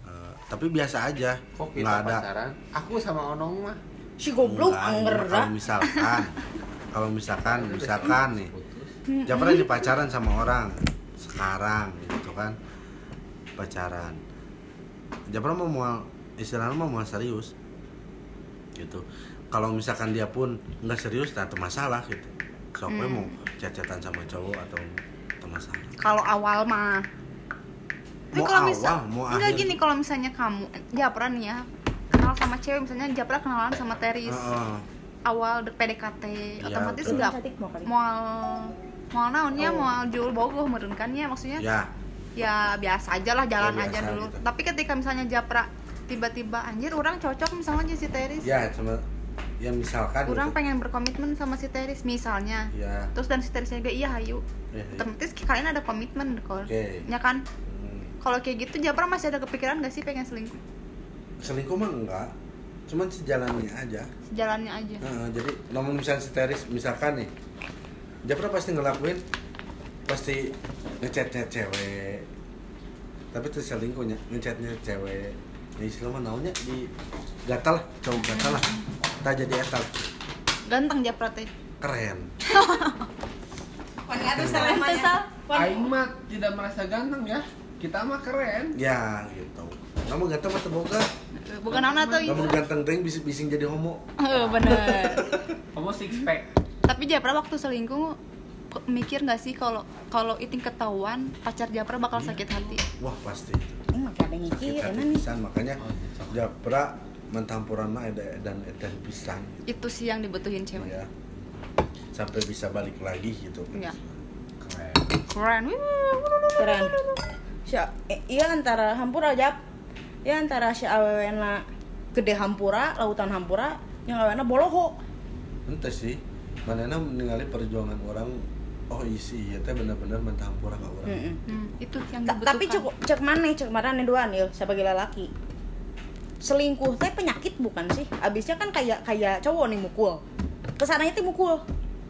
eh, tapi biasa aja kok kita nggak ada pacaran? Aku sama onong mah. Si goblok anger kalau misalkan kalau misalkan misalkan nih. Japra di pacaran sama orang sekarang gitu kan. Pacaran. Japra mau mau istilahnya mau mau serius gitu. Kalau misalkan dia pun nggak serius tak ada masalah gitu sok we mau chat-chatan sama cowok atau masalah Kalau awal mah. Mau kalau awal, misal mau enggak akhir. gini kalau misalnya kamu Japra nih ya kenal sama cewek misalnya Japra kenalan sama Teris Heeh. awal de- PDKT Iya, otomatis enggak mual mual naonnya Oh. mual jual bogoh meureun kan ya maksudnya ya ya biasa aja lah jalan Ya, aja dulu gitu. tapi ketika misalnya Japra tiba-tiba anjir orang cocok misalnya si Teris ya cuma ya misalkan orang gitu. pengen berkomitmen sama si Teris misalnya. Ya terus dan si Terisnya juga iya hayu ya, ya. otomatis kalian ada komitmen kok Oke. ya kan? Hmm. kalau kayak gitu Japra masih ada kepikiran gak sih pengen selingkuh? Selingkuh mah enggak. Cuman sejalannya aja. Jalannya aja. Heeh, jadi namun misalnya si Teris misalkan nih Japra pasti ngelakuin pasti ngechatnya cewek. Tapi itu selingkuhnya ngechatnya cewek. Ya istilah mah naunya di gatal cowok gatal lah tak jadi etal ganteng Japra teh keren. Wanita tuh Keren. Aing mah tidak merasa ganteng ya. Kita mah keren. ya gitu. Kamu ganteng mah boga bukan anak tuh kamu ganteng deng bisa bising jadi homo. Eh, bener. Kamu six pack. tapi Japra waktu selingkuh mikir nggak sih kalau kalau itu ketahuan pacar Japra bakal sakit hati? Wah pasti. Ini mah ada yang sakit mikir, hati pisan makanya Oh, cocok. Japra mentampuran mah eda- dan edan pisan gitu itu sih yang dibutuhin cewek ya sampai bisa balik lagi gitu Iya. Keren. keren Keren. Si, eh, iya antara hampura jap. Ya antara si awewena gede hampura, lautan hampura, yang awewena boloho. ente sih mana meninggali perjuangan orang oh isi ya teh benar-benar mentampura ke orang Mm-mm. Hmm, itu yang Ta- dibutuhkan tapi cek cek mana cek mana duaan ya sebagai lelaki selingkuh. Teh penyakit bukan sih? Abisnya kan kayak kayak cowok nih mukul. Ke sananya teh mukul.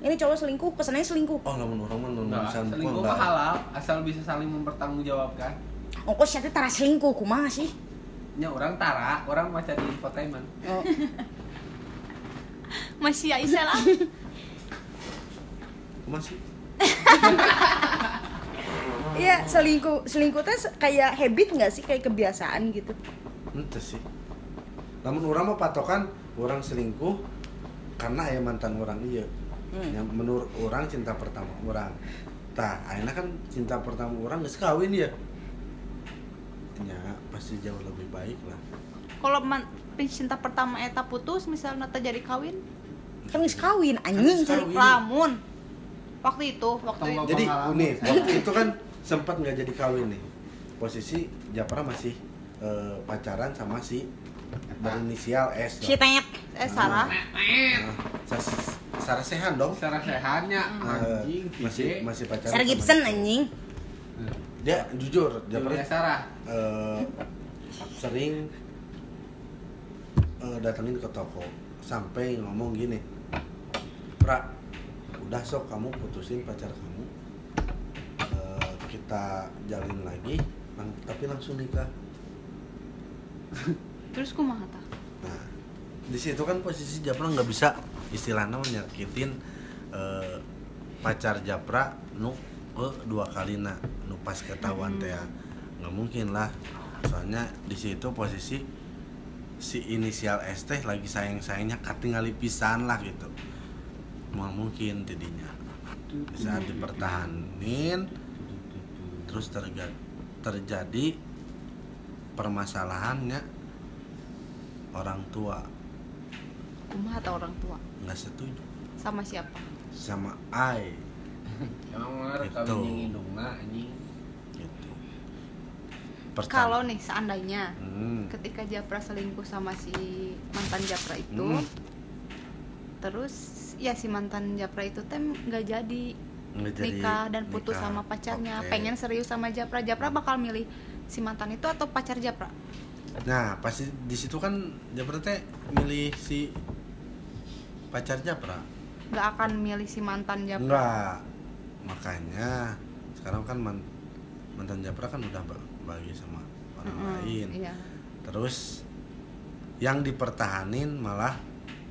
Ini cowok selingkuh ke sananya selingkuh. Oh lamun orang mah selingkuh mah halal asal bisa saling mempertanggungjawabkan. ongkos siapa tara selingkuh kumaha sih? Nya orang tara, orang maca di infotainment. oh. masih Aisyah lah. Masih iya selingkuh selingkuh teh kayak habit nggak sih? Kayak kebiasaan gitu ente sih. Namun orang mah patokan orang selingkuh karena ya mantan orang iya. Hmm. yang menurut orang cinta pertama orang. Tah akhirnya kan cinta pertama orang geus kawin ya ya pasti jauh lebih baik lah. Kalau man- cinta pertama eta putus misalnya terjadi kawin kan geus kawin anjing. Geus cari kawin. lamun. Waktu itu waktu itu. jadi waktu itu kan sempat nggak jadi kawin nih. Posisi Japra masih eh, pacaran sama si berinisial S. Si tet eh Sarah. Nah, Sa- Sarah Sehan dong. Secara sehatnya Eh, anjing masih masih masih pacaran Sarah sama Gibson dia. anjing. Dia jujur Japra Julia Sarah. eh, sering eh, datengin ke toko sampai ngomong gini Pra udah sok kamu putusin pacar kamu Eh, kita jalin lagi lang- tapi langsung nikah terus kumaha tah nah di situ kan posisi Japra nggak bisa istilahnya menyakitin eh, pacar Japra nu eh, dua kali nak nu pas ketahuan teh ya. nggak mungkin lah. Soalnya di situ posisi si inisial S teh lagi sayang sayangnya katingali pisan lah gitu. Mau mungkin tidinya. Saat dipertahanin terus terjadi terjadi permasalahannya orang tua kumaha tah orang tua nggak setuju sama siapa sama I Emang bener Gitu. indungna anjing. gitu kalau nih seandainya hmm. ketika Japra selingkuh sama si mantan Japra itu Hmm. terus ya si mantan Japra itu tem nggak jadi Nggak jadi nikah dan putus nikah. sama pacarnya Oke. pengen serius sama Japra Japra bakal milih si mantan itu atau pacar Japra? Nah pasti di situ kan Japra teh milih si pacar Japra. Nggak akan milih si mantan Japra? Enggak makanya sekarang kan man- mantan Japra kan udah ba- bagi sama orang Mm-mm, lain. iya. Terus yang dipertahanin malah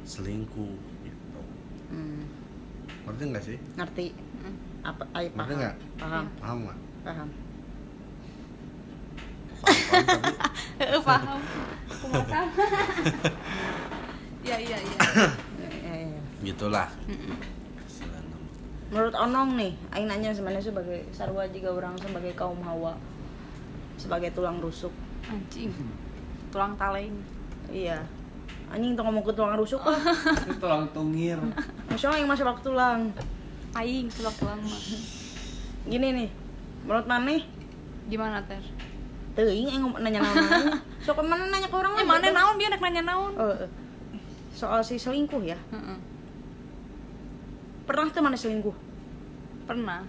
selingkuh gitu. Hmm, ngerti nggak sih? Ngerti. Mm. apa? Ay, Ngerti paham nggak? paham. Paham. Nggak? Paham paham, paham tapi Eh, paham. kumaha ya iya iya. Ya, ya, ya. gitulah. Menurut Onong nih Aing nanya sebenarnya sebagai sarwa juga orang sebagai kaum hawa sebagai tulang rusuk. Anjing. Tulang taleng iya. Anjing tuh ngomong ke tulang rusuk ah tulang tungir. Maksudnya yang masih waktu tulang. Aing tulang tulang mah. Gini nih menurut Maneh gimana ter teuing aing ngom- nanya naon? Sok mana nanya ke orang eh lain, mana naon? Dia nak nanya naon? Eh, eh. soal si selingkuh ya? Heeh. pernah tuh mana selingkuh? Pernah.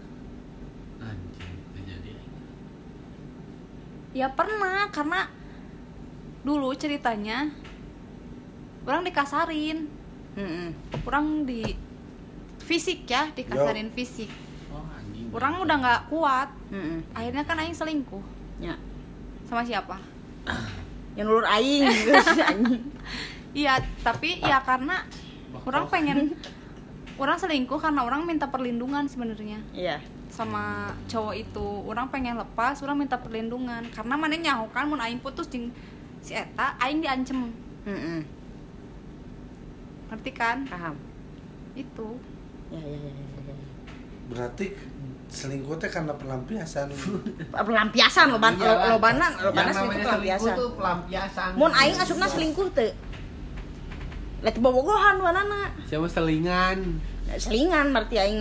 Ya pernah karena dulu ceritanya orang dikasarin. Mm-mm. orang di fisik ya dikasarin fisik. Oh anjing. Orang udah nggak kuat. Mm-mm. akhirnya kan aing selingkuh. Ya sama siapa? Yang nulur aing gitu iya tapi ya karena orang pengen orang selingkuh karena orang minta perlindungan sebenarnya. Iya. Sama cowok itu orang pengen lepas orang minta perlindungan. Karena mana nyaho kan mun aing putus jeung si eta aing diancem. Mm-mm. ngerti kan? Paham. Itu. Ya ya ya, ya, ya. berarti selingkuh teh karena pelampiasan. Pelampiasan lo ban lo, lo bana lo bana Yang selingkuh pelampiasan tuh pelampiasan. Mun aing asupna selingkuh teu Lihat bobogohan wanana siapa selingan? Selingan berarti aing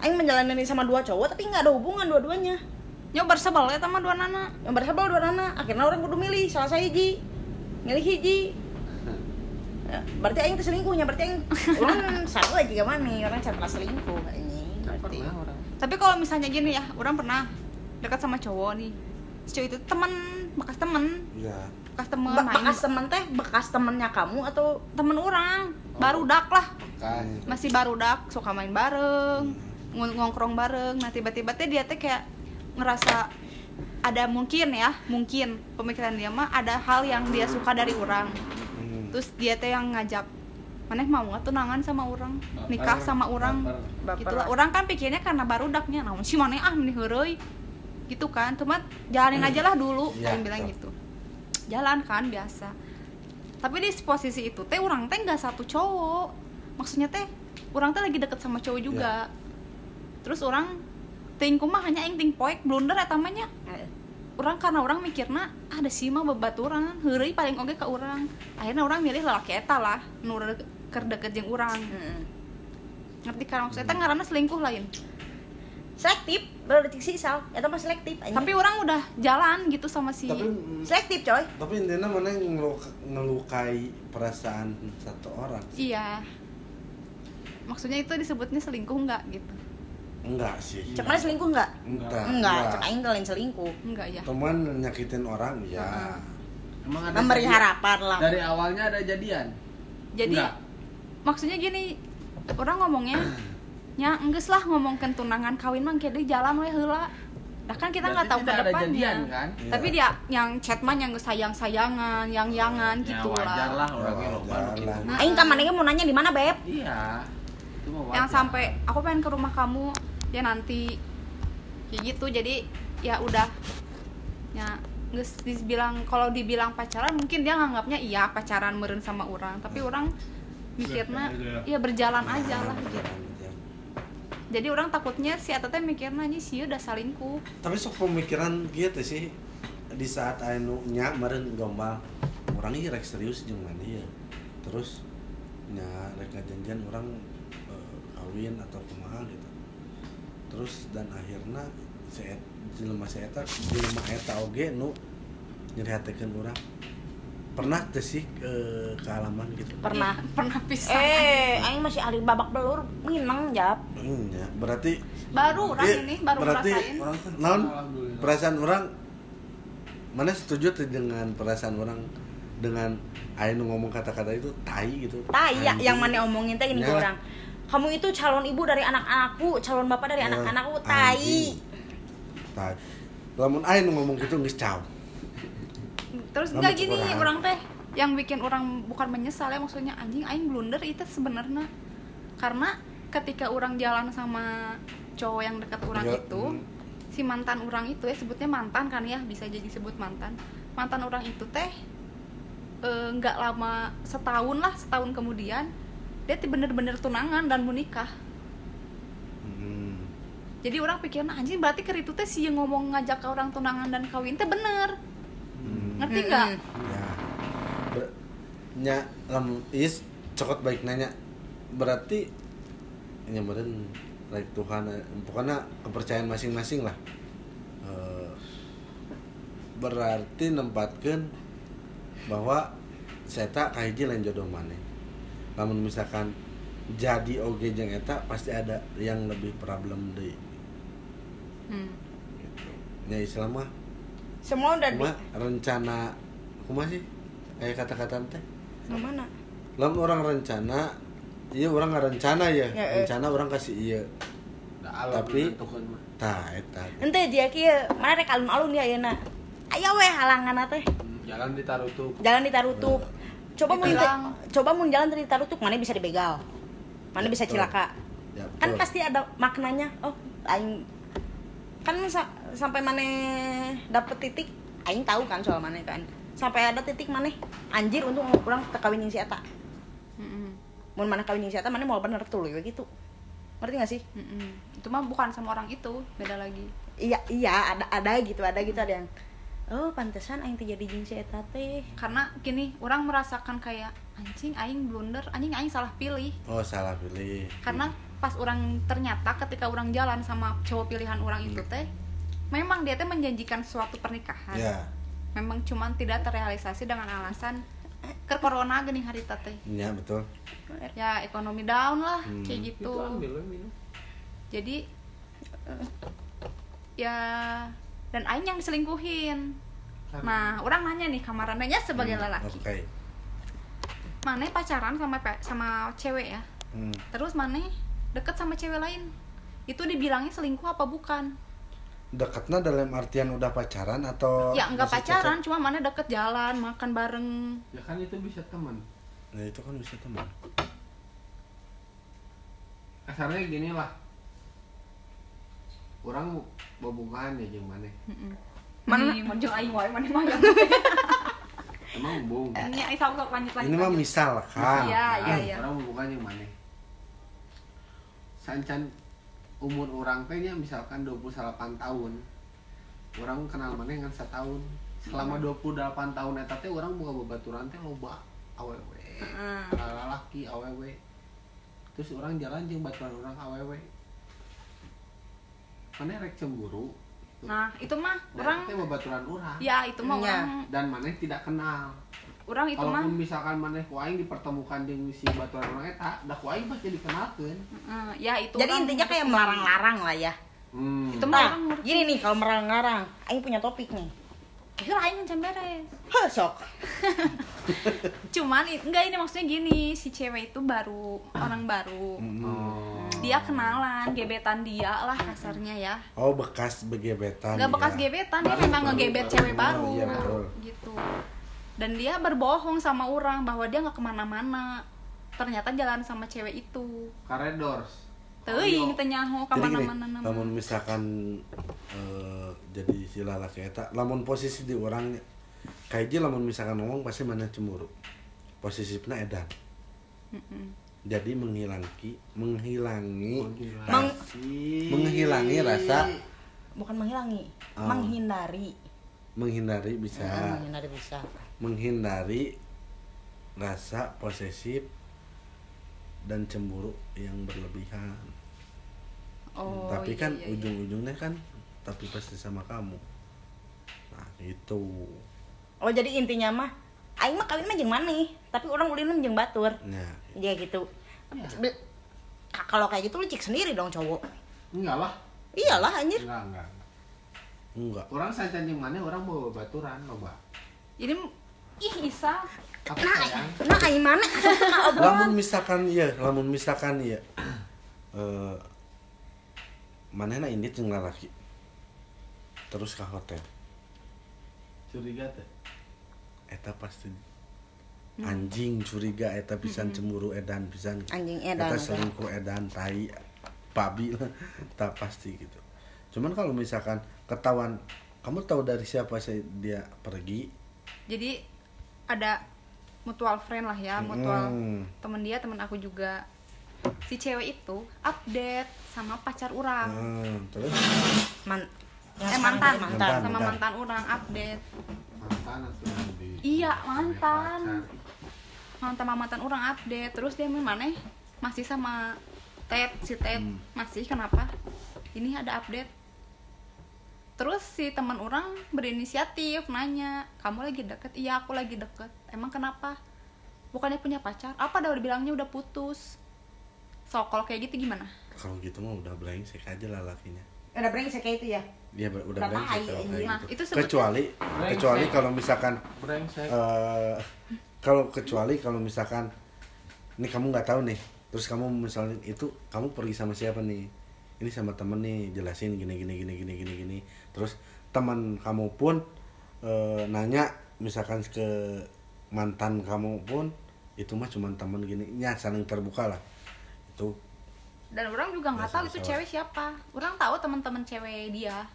aing menjalani sama dua cowok tapi nggak ada hubungan dua-duanya. Nyobar sebel ya sama dua nana. Yang bersabal dua nana. Akhirnya orang kudu milih salah saya hiji milih hiji. Ya, berarti aing selingkuhnya berarti aing orang satu aja gak mana orang cara selingkuh anjing berarti. orang tapi kalau misalnya gini ya orang pernah dekat sama cowok nih. Si cowok itu teman bekas temen. Ya bekas temen Be- main bekas temen teh bekas temennya kamu atau temen orang baru dak lah. Kan masih baru dak suka main bareng ng- ngongkrong bareng. Nah tiba-tiba teh dia teh kayak ngerasa ada mungkin ya mungkin pemikiran dia mah ada hal yang dia suka dari orang. Hmm. terus dia teh yang ngajak maneh mau nggak tunangan sama orang nikah sama orang Baper. Gitu lah. Lah. orang kan pikirnya karena baru daknya namun si maneh ah meni heureuy. Gitu kan. Cuma jalanin aja lah dulu yang bilang gitu. Jalan kan biasa. Tapi di posisi itu teh orang teh nggak satu cowok. Maksudnya teh orang teh lagi deket sama cowok juga. Terus orang ting mah hanya yang ting poek blunder eta mah nya. Eh, orang karena orang mikirna ada sih mah bebaturan paling oge ke orang akhirnya orang milih lalaki eta lah nu keur deket jeung urang. Mm-mm. ngerti kan maksudnya? Eta ngaranna selingkuh lain. Selektif baru detik sisal eta mah selektif anjing. tapi orang udah jalan gitu sama si tapi selektif coy. tapi intinya mana yang ngeluk- ngelukai perasaan satu orang iya. Maksudnya itu disebutnya selingkuh nggak gitu? Enggak sih. Cek mana selingkuh nggak? Enggak enggak cek aing kalian selingkuh. Enggak ya teman nyakitin orang ya. Emang ada memberi harapan lah. Dari awalnya ada jadian? Jadi Enggak. Maksudnya gini orang ngomongnya nya enggeus lah ngomongkan tunangan kawin mah kede jalan we heula. Dah kan kita nggak tahu ke depannya. jadian, kan? tapi dia yang chat mah yang sayang sayangan yang yangan ya gitu wajar lah. lah orangnya Ya, loba lah. aing ka manehnya mau nanya di mana beb? Iya. Itu mah wajar. yang sampai aku pengen ke rumah kamu ya nanti. Kayak gitu jadi ya udah. Ya nggak dibilang kalau dibilang pacaran mungkin dia nganggapnya iya pacaran meren sama orang tapi orang mikirnya ya berjalan aja lah gitu. Jadi orang takutnya si Eta teh mikirnya nih sih udah salingkuh tapi sok pemikiran gitu sih. Di saat anu nya meren gombal orang ini rek serius jeung mana ya? Terus nya rek ngajanjian orang eh, kawin atau kumaha gitu. Terus dan akhirnya si et, jelema si eta jelema eta oge nu nyerihatekeun urang pernah teh sih eh, kealaman gitu? Pernah pernah pisah. Eh aing masih ahli babak belur minang jawab Hmm, ya. berarti baru orang Iya, ini baru berarti ngerasain. non perasaan orang mana setuju tuh dengan perasaan orang dengan Ainu ngomong kata-kata itu tai gitu? Tai ya, yang mana omongin teh gini ke Ya. orang. Kamu itu calon ibu dari anak-anakku calon bapak dari Ya, anak-anakku tai. Tai. Lamun Ainu ngomong gitu nggak terus nggak gini kurang. orang teh yang bikin orang bukan menyesal ya maksudnya anjing aing blunder itu sebenarnya karena ketika orang jalan sama cowok yang dekat orang Ya, itu hmm. si mantan orang itu ya sebutnya mantan kan ya bisa jadi sebut mantan mantan orang itu teh eh, nggak lama setahun lah setahun kemudian dia tuh bener-bener tunangan dan menikah Hmm. jadi orang pikirnya anjing berarti ker itu teh si yang ngomong ngajak ke orang tunangan dan kawin teh bener Hmm. ngerti nggak ya Ber- nya lamun is cokot baik nanya berarti nyamperin like Tuhan eh, pokoknya kepercayaan masing-masing lah Eh, berarti nempatkan bahwa saya tak kahiji lain jodoh mana namun misalkan jadi oge jeung eta pasti ada yang lebih problem deh hmm. gitu. ya Islam mah semua udah di rencana kumaha sih kayak kata-kata teh. Mana lamun orang rencana iya orang nggak rencana ya. Ya, eh. rencana orang kasih iya. Alam Tapi- mah. tah eta ente dia kieu mana rek alun-alun ya ayeuna aya we halangan teh Hmm, jalan ditarutuk jalan ditarutuk coba mun Ditilang. coba mun jalan dari tarutuk mana bisa dibegal? Mana bisa cilaka ya, kan pasti ada maknanya. Oh aing kan sa- sampai mana dapet titik aing tahu kan soal mana kan. Sampai ada titik mana anjir untuk orang tekawin yang si eta. Mm-mm. mun mana kawin yang si eta mana mau bener tuh ya gitu. Ngerti gak sih? Mm-mm. itu mah bukan sama orang itu beda lagi. Iya iya ada ada gitu ada gitu ada yang oh pantesan aing teh jadi jeung si eta teh. Karena gini orang merasakan kayak anjing aing blunder anjing aing salah pilih. Oh salah pilih. Karena pas orang ternyata ketika orang jalan sama cowok pilihan orang itu teh memang dia teh menjanjikan suatu pernikahan. Ya memang cuman tidak terrealisasi dengan alasan ke corona gini hari teh ya betul. Ya ekonomi down lah Hmm. kayak gitu. Itu ambil minum. Jadi eh, ya dan aing yang diselingkuhin. Nah orang nanya nih kamarannya sebagai Hmm, lelaki. oke. Mana pacaran sama sama cewek ya. Hmm. terus mana deket sama cewek lain. Itu dibilangnya selingkuh apa bukan dekatnya dalam artian udah pacaran atau ya enggak pacaran cuma mana deket jalan makan bareng. Ya kan itu bisa teman. Nah itu kan bisa teman. Kasarnya gini lah. Orang bobogohan ya jeung maneh mana? Mau aing wae mana mah yang emang bung ini aing sok lanjut lanjut ini mah lanjut. misalkan Iya, iya, iya. orang bobogohan jeung maneh sancan umur orang teh nya misalkan 28 tahun. Orang kenal maneh ngan setahun. Selama 28 tahun eta teh orang buka babaturan teh loba awewe. Heeh. lalaki awewe. Terus orang jalan jeung baturan orang awewe. Maneh rek cemburu. Nah itu mah orang orang teh babaturan urang ya itu mah Iya. orang dan maneh tidak kenal orang itu mah misalkan maneh ku aing dipertemukan jeung si baturan orang eta, da ku aing pasti dikenalkeun. Heeh, ya itu jadi intinya kayak melarang-larang lah ya Hmm. itu mah nah gini nih kalau melarang-larang aing punya topik nih Akhir aing can beres Heh, sok cuman enggak ini maksudnya gini si cewek itu baru orang baru Oh. dia kenalan gebetan dia lah kasarnya ya oh bekas begebetan nggak bekas ya. gebetan dia Baru, memang baru, ngegebet baru. cewek Oh, baru iya, betul. gitu dan dia berbohong sama orang bahwa dia nggak ke mana-mana. Ternyata jalan sama cewek itu. Karedors. teuing teh nyaho ke mana-mana nama. lamun misalkan eh, jadi si lalaki eta lamun posisi di orangnya kayak lamun misalkan ngomong pasti mana cemburu. Posisinya edan. Mm-mm. jadi menghilangi menghilangi Meng- menghilangi rasa. Bukan menghilangi Oh. menghindari. Menghindari bisa. Ah, menghindari bisa menghindari rasa posesif dan cemburu yang berlebihan. Oh, tapi iya, kan iya, ujung-ujungnya kan tapi pasti sama kamu. Nah itu oh jadi intinya mah aing mah kawin mah jeung maneh tapi orang ulin jeung batur. Nah ya gitu. Ka- kalau kayak gitu lu cek sendiri dong cowok. Enggak lah. iyalah anjir. Enggak, enggak. enggak. Orang sancan jeung maneh orang bawa baturan loba. jadi ih Isa Apa nah sayang? nah aing mana? Asup tengah obrolan. lamun misalkan iya lamun misalkan iya. Eh mana ini jeung lalaki. Terus ke hotel. Curiga teh. eta pasti. Anjing curiga. Eta pisan cemburu edan pisan. Anjing edan, eta eta. selingkuh edan tai babi lah. Tak pasti gitu. Cuman kalau misalkan ketahuan kamu tahu dari siapa sih dia pergi? Jadi ada mutual friend lah ya mutual Hmm. temen dia temen aku juga. Si cewek itu update sama pacar orang. Hmm, terus? Man yang eh mantan, jadi Mantan, sama mantan. mantan orang update. Mantan atau di iya mantan. mantan sama mantan orang update. Terus dia mana? Masih sama Ted si Ted. Hmm. masih kenapa? Ini ada update terus si teman orang berinisiatif nanya kamu lagi deket? Iya aku lagi deket. Emang kenapa? Bukannya punya pacar? Apa dah udah bilangnya udah putus. So kalau kayak gitu gimana? Kalau gitu mah udah brengsek aja lah lakinya. Ada brengsek kayak itu ya? Dia ber- udah Udah brengsek kalau kayak Nah, gitu. itu sebetulnya- kecuali Brengsek. kecuali kalau misalkan brengsek. eh kalau kecuali kalau misalkan ini kamu nggak tahu nih terus kamu misalnya itu kamu pergi sama siapa nih? Ini sama temen nih jelasin gini gini gini gini gini gini terus teman kamu pun eh, nanya misalkan ke mantan kamu pun itu mah cuma temen gini ya saling terbuka lah. Itu. Dan orang juga nggak tahu itu cewek siapa. Orang tahu teman-teman cewek dia.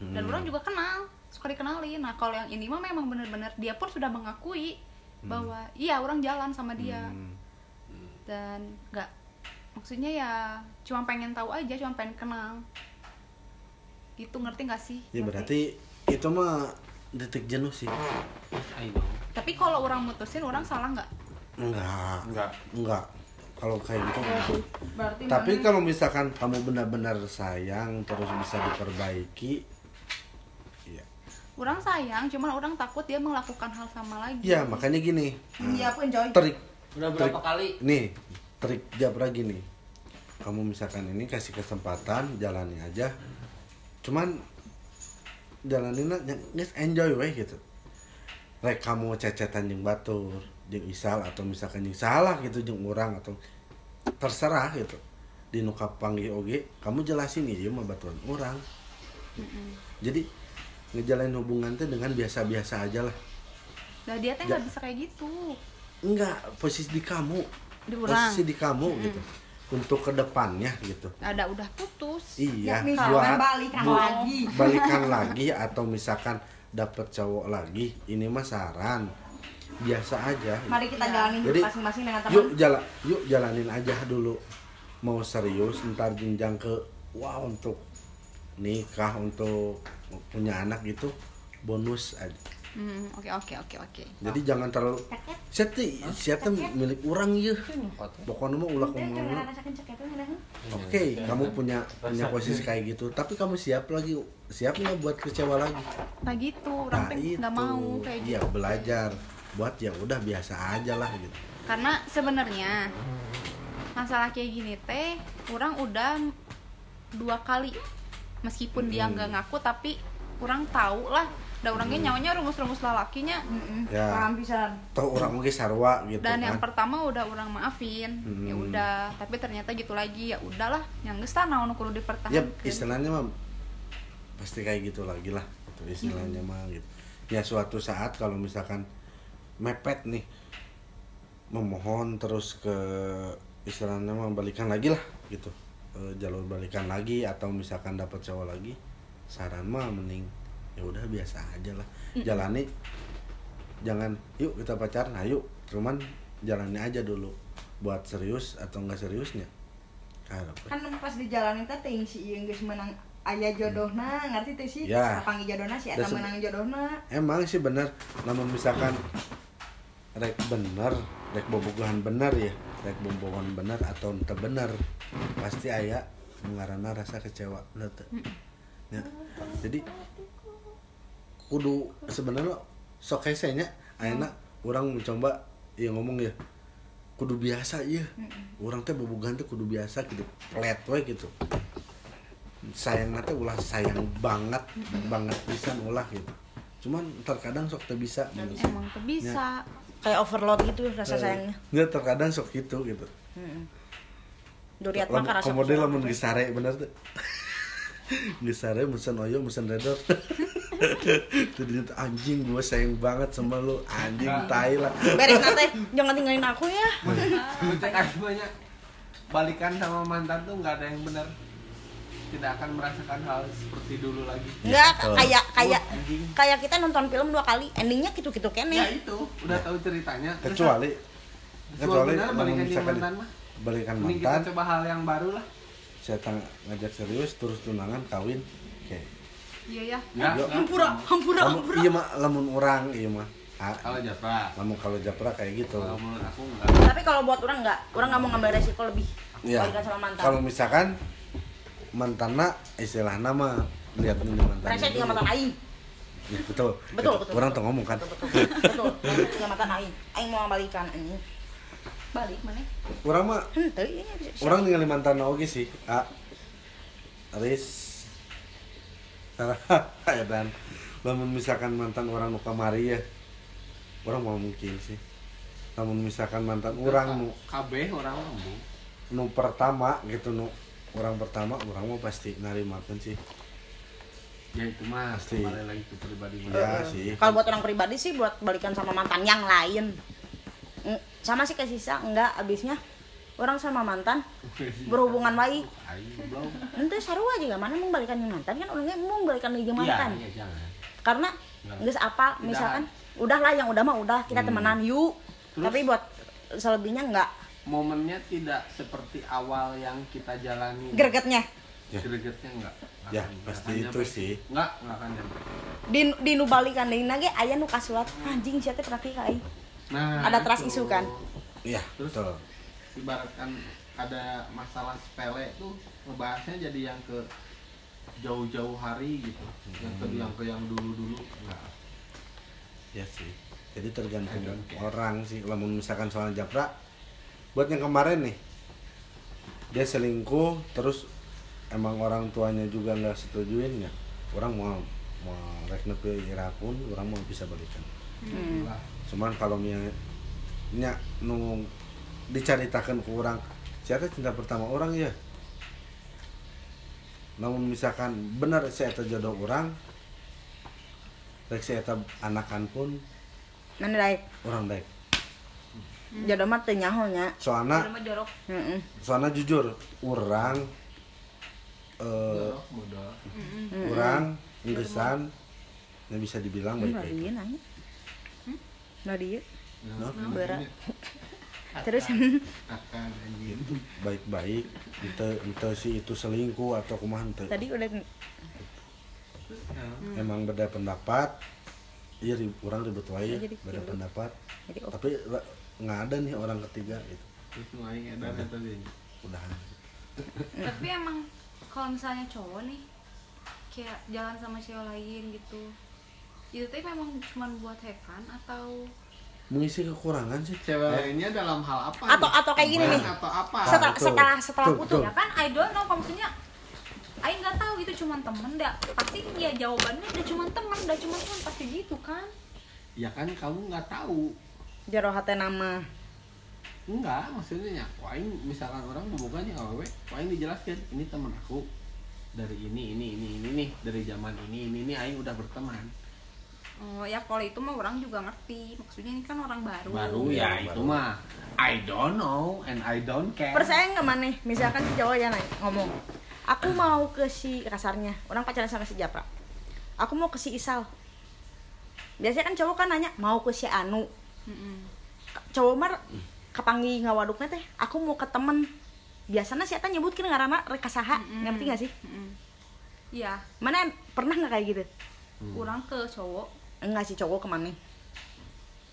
Dan Hmm. orang juga kenal suka dikenalin. Nah kalau yang ini mah memang bener-bener dia pun sudah mengakui bahwa iya orang jalan sama dia. Hmm. dan nggak maksudnya ya cuma pengen tahu aja cuma pengen kenal itu ngerti nggak sih ya Ngerti. berarti itu mah detik jenuh sih Ayo. tapi kalau orang mutusin orang salah nggak enggak enggak enggak kalau kayak gitu Iya enggak. berarti Tapi mana- kalau misalkan kamu benar-benar sayang terus bisa diperbaiki, ya, orang sayang cuman orang takut dia melakukan hal sama lagi ya makanya gini. iya pun coy Trik, udah berapa kali nih, trik Jabra gini. Kamu misalkan ini kasih kesempatan, jalani aja. Cuman jalanin aja, guys enjoy we gitu. Rek kamu cecetan jeung batur, jeung isal atau misalkan jeung salah gitu jeung orang atau terserah gitu. Di nu panggil oge, kamu jelasin ieu mah baturan orang. Jadi ngejalanin hubungan tuh dengan biasa-biasa aja lah. nah dia teh nggak bisa kayak gitu Enggak, posisi di kamu. Di orang. Posisi di kamu gitu. Untuk ke depannya gitu. ada udah putus Iya, Ya, buat balikan bu- lagi. balikan lagi atau misalkan dapet cowok lagi, ini mah saran biasa aja. mari kita jalani Jadi, hidup masing-masing dengan teman Yuk jalan, yuk jalanin aja dulu. Mau serius, ntar jenjang ke wah untuk nikah untuk punya anak gitu bonus aja. Hmm, oke oke oke oke. Jadi jangan terlalu siapa siapa milik orang ya. Pokoknya mah ulah ngomong. Oke, kamu punya punya posisi kayak gitu, tapi kamu siap lagi, siap nggak buat kecewa lagi? nah gitu orang Nah nggak mau kayak gitu. iya belajar, buat ya udah biasa aja lah gitu. karena sebenarnya masalah kayak gini teh orang udah dua kali. Meskipun dia Hmm. nggak ngaku tapi orang tahu lah dan orangnya nyawanya rumus-rumus lalakinya Ya. paham pisan Toh orang mungkin sarwa gitu dan yang kan. pertama udah orang maafin ya Hmm. udah tapi ternyata gitu lagi ya udahlah yang geus tah naon kudu Ya dipertahankan istilahnya mah pasti kayak gitu lagi lah, gitu istilahnya mah gitu. Ya suatu saat kalau misalkan mepet nih memohon terus ke istilahnya mah balikan lagi lah gitu Eh, jalur balikan lagi atau misalkan dapat cowok lagi saran mah mending ya udah biasa aja lah. Jalani jangan yuk kita pacaran ayo. Cuman jalani aja dulu. Buat serius atau enggak seriusnya. Harap. kan pas dijalanin teh teuing si ieu geus menang aya jodohna. Ngerti teh sih? Ya. panggil jodohna si eta se- menang jodohna. Emang sih bener. Namun misalkan rek bener rek bobogohan bener ya. Rek bobogohan bener atau ente bener pasti aya mengarana rasa kecewa. Bener ya. jadi kudu sebenarnya sok hese nya ayeuna orang mencoba ya ngomong ya kudu biasa ya orang teh bobogohan teh kudu biasa gitu pelet we gitu. Sayang teh ulah sayang banget banget bisa ulah gitu. Cuman terkadang sok teu bisa manusia. emang tuh bisa. Kayak overload gitu rasa Eh, sayangnya. nggak terkadang sok gitu gitu. Duriat mah rasa komode lamun gisare bener tuh gisare mesen oyo mesen redor. Tadi anjing gue sayang banget sama lu. Anjing tai lah. Beres nanti jangan tinggalin aku ya. Cek aja banyak. Balikan sama mantan tuh nggak ada yang benar. Tidak akan merasakan hal seperti dulu lagi. Enggak Oh. kayak kayak anjing. kayak kita nonton film dua kali. Endingnya gitu-gitu ya kene itu. Udah tahu ceritanya. Kecuali kecuali kecuali benar balikan mantan mah. balikan mending kita mantan. coba hal yang baru lah saya ngajak serius terus tunangan kawin oke iya ya Enggak, Yo. enggak. hampura hampura Lamun- hampura iya mah lamun orang iya mah Ah, kalau japra lamun kalau japra kayak gitu kalau menurut aku enggak tapi kalau buat orang enggak orang nggak mau ngambil resiko lebih Iya. sama mantan Kalau misalkan mantanna istilah nama lihat ini mantan Brengsek juga mantan aing. ya, betul Betul, Itu, betul. orang tuh ngomong kan Betul, betul. Betul. Brengsek juga mantan aing. Aing mau balikan anjing. Balik mana? Orang mah bisa. orang ningali mantan oge sih a. Aris salah ya dan. Namun misalkan mantan orang nu kamari ya. Orang mau mungkin sih. Namun misalkan mantan orang nu KB orang lembu nu pertama gitu nu orang pertama orang mau pasti narimakeun sih. Ya itu mah Pasti. lagi ke pribadi ya sih. Kalau buat orang pribadi sih buat balikan sama mantan yang lain. Sama sih kayak sisa enggak abisnya orang sama mantan berhubungan baik. Nanti sarua juga mana mau balikan yang mantan kan orangnya mau balikan lagi yang iya mantan. iya jangan Karena Nggak. nggak apa Tidak. misalkan udahlah yang udah mah udah kita Hmm. temenan yuk. Terus? Tapi buat selebihnya enggak momennya tidak seperti awal yang kita jalani gregetnya. Ya. gregetnya enggak Ya, pasti itu sih. enggak enggak akan Di di nu balikan deui ge aya nu kasulat anjing sia teh berarti ka aing. Nah Ada trust itu. issue kan? iya Terus? betul. ibaratkan ada masalah sepele tuh ngebahasnya jadi yang ke jauh-jauh hari gitu. Yang ke yang ke yang dulu-dulu. Enggak ya sih. Jadi tergantung orang sih. Kalau misalkan soal japra buat yang kemarin nih dia selingkuh terus emang orang tuanya juga nggak setujuin ya? Orang mau mau rek nepi ira pun orang mau bisa balikan. Hmm. Cuman kalau misalnya nya nu diceritakan ke orang siapa cinta pertama orang ya namun misalkan benar saya jodoh orang rek saya anakan pun Mana daek orang baik jodoh mah teu nyaho nya. soalnya soalnya jujur orang eh bodoh. orang inggesan yang bisa dibilang baik-baik Enggak dia. No? Berat. Terus? Akan anjing. Baik-baik. Ente ente si itu selingkuh atau kumaha ente? Tadi udah emang beda pendapat. Iya ri- orang ribet wae beda pendapat. Jadi oh, tapi nggak ada nih orang ketiga gitu. Udahan tapi emang kalau misalnya cowok nih kayak jalan sama cewek lain gitu itu tuh memang cuma buat have fun atau mengisi kekurangan sih cewek lainnya dalam hal apa Atau- nih? atau kayak gini nih. atau apa setelah betul. setelah setelah Betul, putus betul. ya kan I don't know maksudnya Aing nggak tahu gitu cuman temen dah pasti ya jawabannya udah cuman temen udah cuman temen pasti gitu kan ya kan kamu nggak tahu jero hate nama enggak maksudnya ya wain misalkan orang bukannya awewe wain dijelaskan ini teman aku dari ini ini ini ini nih dari zaman ini ini ini aing udah berteman oh ya kalau itu mah orang juga ngerti. Maksudnya ini kan orang baru. Baru Iya, ya itu baru. mah I don't know and I don't care. Percaya nggak mana misalkan si cowok ya nanya ngomong aku mau ke si kasarnya. Orang pacaran sama si Japra. Aku mau ke si Isal. Biasanya kan cowok kan nanya mau ke si Anu? Mm-mm. cowok mah kepanggil ngawaduknya teh aku mau ke temen. Biasanya si Eta nyebutkin ngarana rek kasaha Mm-mm. ngerti gak sih? Iya. Mana pernah nggak kayak gitu? Orang ke cowok enggak sih cowok ke mana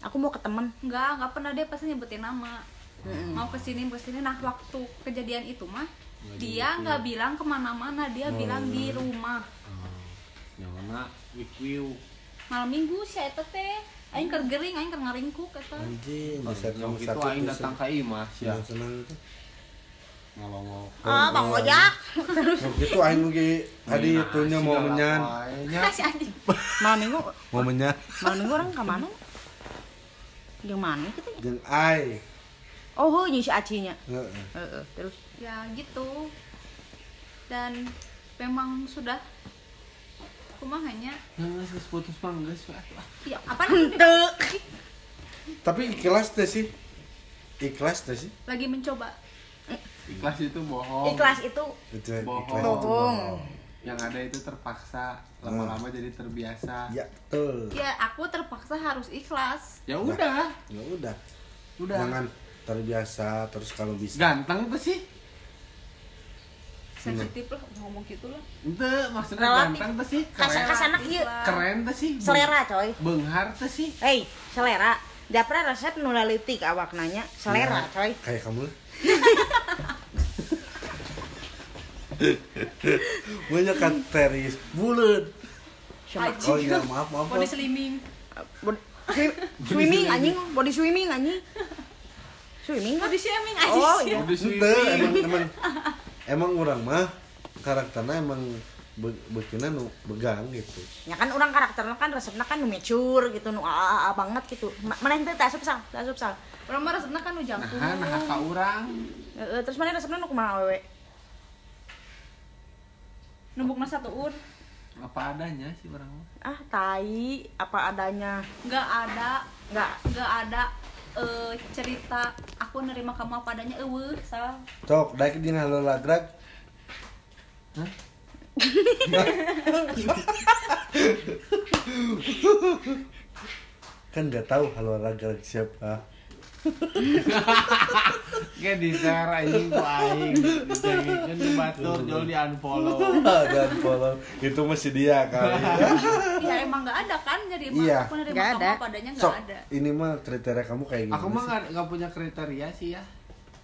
aku mau ke temen. Nggak nggak pernah dia pasti nyebutin nama. Mm-mm. mau ke sini ke sini nah waktu kejadian itu mah Nggak dia nggak bilang ke mana-mana. Dia Oh. bilang di rumah. Oh, yang mana? Malam minggu sih eta teh. Aing keur gering aing keur ngaringkuk eta. Anjing. Oh, bisa yang itu aing datang ke imah ya tuh ngolong ah bang ojak. Nah, gitu aing lagi tadi itunya mau menyan. si anjing. Malam minggu. Mau menyan. Minggu orang ke mana yang mana kita jeung ai. Oh heuh si acinya Heeh. Heeh, terus? Ya gitu. Dan memang sudah kumahanya nggak nggak putus bang guys ya apa henteu tapi ikhlas teh sih. Ikhlas teh sih. Lagi mencoba ikhlas itu bohong. Ikhlas itu itu Bohong. ikhlas. Itu Bohong. yang ada itu terpaksa lama-lama jadi terbiasa. Ya betul. Ya aku terpaksa harus ikhlas. Ya udah. Ya udah. Udah. Jangan terbiasa terus kalau bisa. Ganteng tuh sih? Sensitif lah ngomong gitu lah. Ente maksudnya Relatif. ganteng tuh sih? Keren. kasana kieu keren tuh sih? Selera coy. benghar tuh sih? Hei selera. Japra resep nu leutik awak nanya. Selera coy. Kayak kamu banyak kan teris bulat. Oh iya maaf maaf Body slimming. Swimming anjing. Body swimming anjing. Swimming Body shaming aja. oh iya. Ente, emang emang emang orang mah karakternya emang be- bekina nu begang gitu. Ya kan orang karakternya kan resepnya kan nu mature gitu nu aa banget gitu. Ma- mana itu tak sal tak sal. Orang mah resepna kan nu jangkung. nah nah ka urang. Heeh, terus mana resepnya nu kumaha wewe Numbukna satu ur. apa adanya sih mah. Ah tai. Apa adanya? Nggak ada. Nggak. Nggak ada eh, cerita aku nerima kamu apa adanya eueuh sal. Cok daik dina halo lagrag Hah? kan nggak tahu halo lagrag siapa Ge di share anjing ku aing. Di batur jol di unfollow. Dan follow itu masih dia kali. Ya emang nggak ada kan? Jadi emang Iya. aku nerima Nggak kamu ada. apa adanya nggak sok ada. ini mah kriteria kamu kayak gimana aku mah sih? nggak nggak punya kriteria sih ya.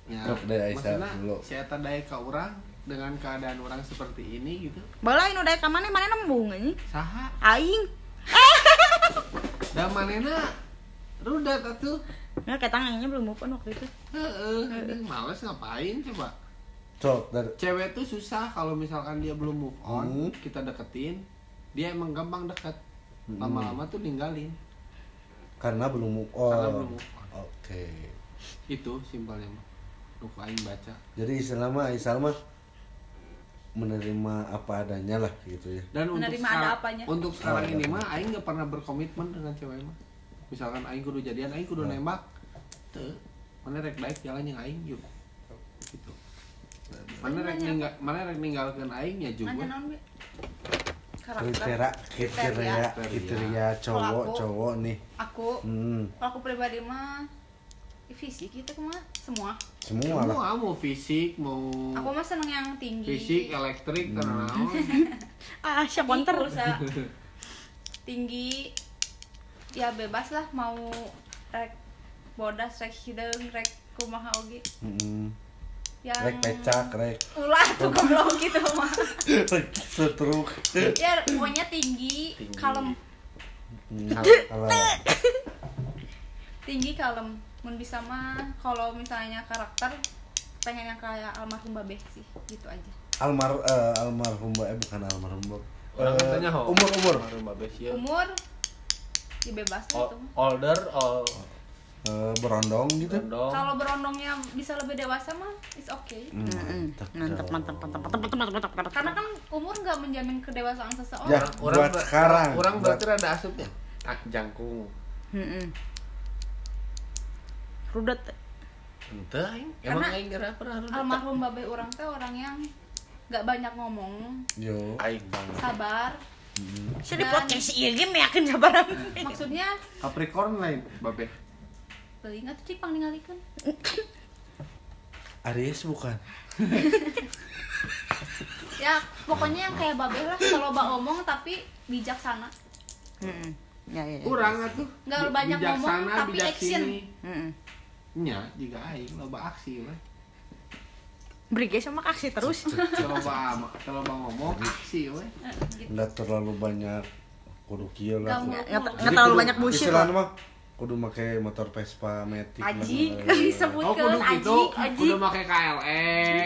Ya Sok, dari Aisyah maksudnya eta daya ka urang dengan keadaan orang seperti ini gitu. Bala inu daek ka mana? Mana nembung anjing saha? Aing. Da manena rudat atuh ya kayak tangannya belum move on waktu itu. Heeh anjing males ngapain coba? Cok dari cewek tuh susah kalau misalkan dia belum move on Hmm. kita deketin dia emang gampang deket. Lama-lama tuh ninggalin. Karena belum move on. Karena belum move on. oke. Itu simpelnya mah aing baca. Jadi istilah mah Aisyah mah menerima apa adanya lah gitu ya. Dan untuk Menerima sekarang, ada apanya. untuk sekarang ini mah aing nggak pernah berkomitmen dengan cewek mah misalkan aing kudu jadian aing kudu Hmm. nembak tuh mana rek baik jalan yang aing yuk. Gitu. Mana rek ninggal mana rek ninggalkeun aing ya juga kriteria kriteria Kriteria. cowok aku- cowok nih. aku hmm, kalau aku pribadi mah fisik gitu mah semua. Semua lah. Semua mau fisik mau aku mah seneng yang tinggi. fisik elektrik Hmm. karena naon ah siapa ntar tinggi ya bebas lah mau rek bodas rek hideung rek kumaha oge. Hmm, yang rek pecak rek ulah tuh goblok gitu mah rek setruk. Ya pokoknya tinggi, Tinggi. kalem. Hmm, kalau tinggi kalem. Mun bisa mah kalau misalnya karakter pengen yang kayak almarhum babeh sih gitu aja. Almar eh, almarhum eh bukan almarhum. Orang katanya ho. umur umur. Almarhum Babes ya. umur ya bebas lah O- tuh older or Eh, berondong gitu rondong. kalau berondongnya bisa lebih dewasa mah is okay Hmm, mantap mantap mantap dong. mantap mantap mantap mantap mantap karena kan umur nggak menjamin kedewasaan Ya. seseorang buat ber- sekarang. Orang Buat- berarti rada asupnya. Ah, jangkung. Heeh. rudet Ente aing. Emang Karena aing gara pernah rudet. almarhum babe orang teh orang yang nggak banyak ngomong yo Aing banget. sabar Saya di Dan- podcast iya game yakin sabaran maksudnya Capricorn lain, babe. beli nggak tuh cik pang ningalikeun Aries bukan ya pokoknya yang kayak babe lah kalau bak ngomong tapi bijaksana Heeh. ya ya ya. Urang atuh. Nggak Bi- banyak ngomong, tapi bijak action. sini. Heeh. Nya, jika aing loba aksi we. Beri guys sama kasih terus Loba ama- loba ngomong aksi we. Eh, gitu. nggak terlalu banyak kudu kieu lah Nggak nggak mau- nggak- mau- nggak terlalu banyak bullshit istilahnya lah mah kudu make motor Vespa Matic lah. aji Oh, disebutkan kudu aji gitu. aji Kudu make KLX.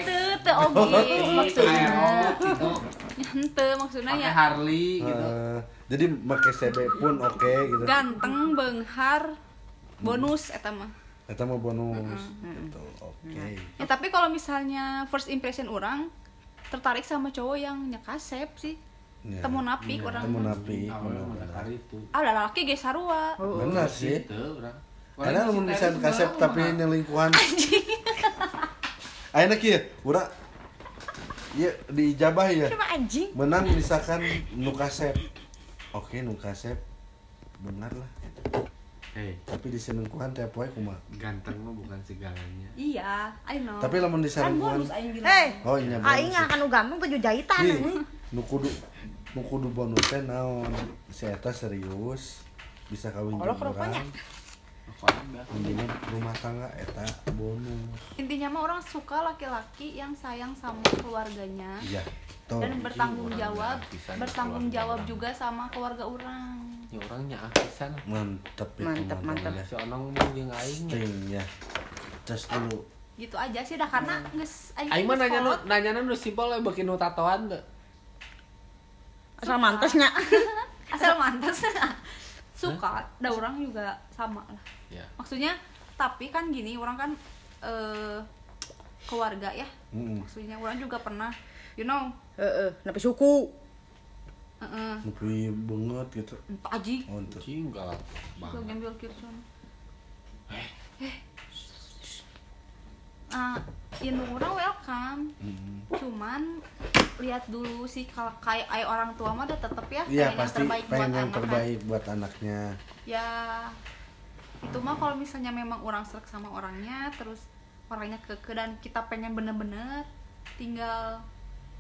Hente, teu oge maksudnya. Aero gitu. Hente maksudnya ya Harley gitu. Eh, jadi make CB pun oke gitu ganteng, beunghar, bonus eta mah. Eta mah bonus gitu oke Ya tapi kalau misalnya first impression orang tertarik sama cowok yang nyekasep sih. Ya. Temu napik orang. temu napi hari itu. Ah, laki ge sarua. benar sih Gitu, urang. Ada namun bisa kasep tapi itu mah. nyelingkuhan. Ayeuna kieu, urang Iya di ijabah ya. cuma anjing Menang misalkan nu kasep. Oke, nu kasep. Benar lah. Hei, Tapi diselingkuhan tiap poe kumaha. ganteng mah bukan segalanya. Iya, I know. Tapi lamun kan diselingkuhan bonus aing bilang. hei Oh iya aing akan nu ganteng tujuh jahitan Nih, anjing. nu kudu nu kudu bonus teh naon? Si eta serius bisa kawin Kalau jeung kerupanya. urang. intinya rumah tangga eta bonus intinya mah orang suka laki-laki yang sayang sama keluarganya iya dan bertanggung orang jawab bertanggung jawab orang. juga sama keluarga orang ya orangnya akisan mantep itu Mantep, mantep. ya. si onong mah jeung aing ya. Terus dulu. Gitu aja sih dah karena geus aing aing mah nanya nu nanya nu simpel we beuki nu tatoan teu asal mantesnya. Asal mantas suka. Da orang juga sama lah. Ya. Maksudnya tapi kan gini orang kan eh keluarga ya. Mm-mm. maksudnya orang juga pernah you know. Heeh napi suku heeh. Nepi banget gitu. Entah aji. Oh, untuk anjing galak Gue banget. Ngambil kirsun. Eh. Ah ini orang welcome. Mm. cuman lihat dulu sih kalau kayak kayak orang tua mah udah tetep ya Iya pengen pasti yang terbaik buat pengen yang anak kan. terbaik buat anaknya. Ya itu mah kalau misalnya memang orang serak sama orangnya terus orangnya keke dan kita pengen bener-bener tinggal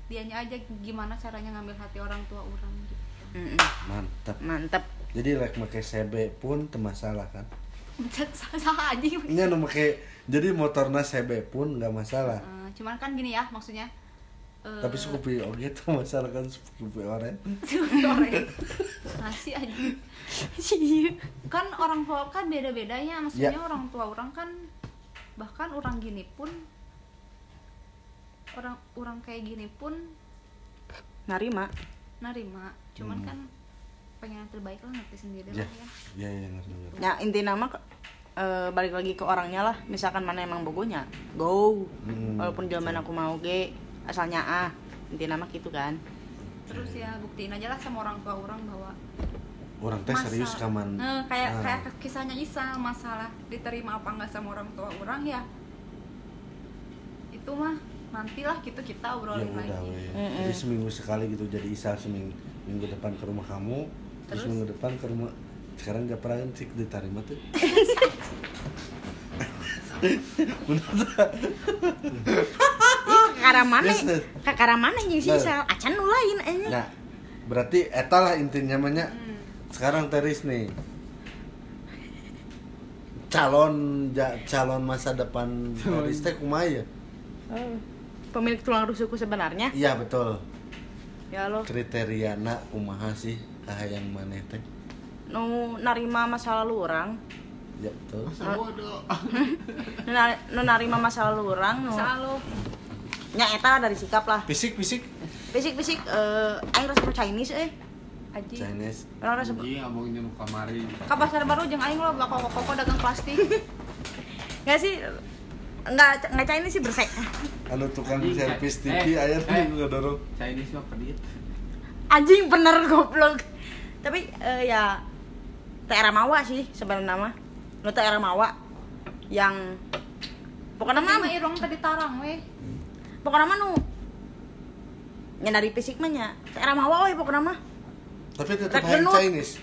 dianya aja gimana caranya ngambil hati orang tua orang gitu. Mm-mm. Mantap mantep. Jadi like make CB pun masalah kan? Salah aja Ini anu make jadi motorna CB pun nggak masalah. Eh, cuman kan gini ya maksudnya eh, Tapi Scoopy oke tuh masalah kan? Scoopy orange Goreng. nasi aja. Kan orang tua kan beda-beda ya maksudnya Ya. orang tua orang kan bahkan orang gini pun orang orang kayak gini pun narima. Narima. Cuman Hmm. kan pengen yang terbaik lah ngerti sendiri Ya lah ya. ya. Ya ngerti ngerti. Ya inti nama eh, balik lagi ke orangnya lah. Misalkan mana emang bogonya go. Hmm. walaupun zaman aku mau ge. Asalnya ah inti nama gitu kan. Terus ya buktiin aja lah sama orang tua orang bahwa Orang teh serius kaman. Eh, kayak Ah. kayak kisahnya Isa masalah diterima apa enggak sama orang tua orang ya. Itu mah nantilah gitu kita Ya obrolin udah lagi. Mm-mm. Jadi seminggu sekali gitu jadi Isa seminggu minggu depan ke rumah kamu terus, Terus? minggu depan ke rumah sekarang gak pernah cik diterima tuh Ih, kakara mana Yes, yes. kakara mana yang sih Nah. sel acan nu lain aja nah berarti eta lah intinya namanya Hmm. sekarang teris nih calon ja- calon masa depan teris teh kumaha ya Oh. Pemilik tulang rusukku sebenarnya. Iya betul. Ya lo. Kriteria nak kumaha sih? Kahayang maneh teh? Nu narima masa lalu orang ya betul. Nu, na- nu narima masa lalu orang nu. Selalu nya eta dari sikap lah. Fisik fisik fisik fisik eh aing resep Chinese eh. Aji. Chinese. Orang resep anjing abang nyeru kamari. Ke pasar baru jeung aing lo bakal koko dagang plastik. Nggak sih nggak nggak Chinese sih bersek. Anu tukang servis eh, TV aya eh. tuh ngedorong Chinese mah pedit. Anjing bener goblok. Tapi eh, ya daerah Mawa sih sebenarnya mah nu daerah Mawa yang pokoknya Nama mah irong tadi tarang weh. pokoknya mah nu nya dari fisik mah nya. Daerah Mawa we pokoknya mah. Tapi tetap. Chinese.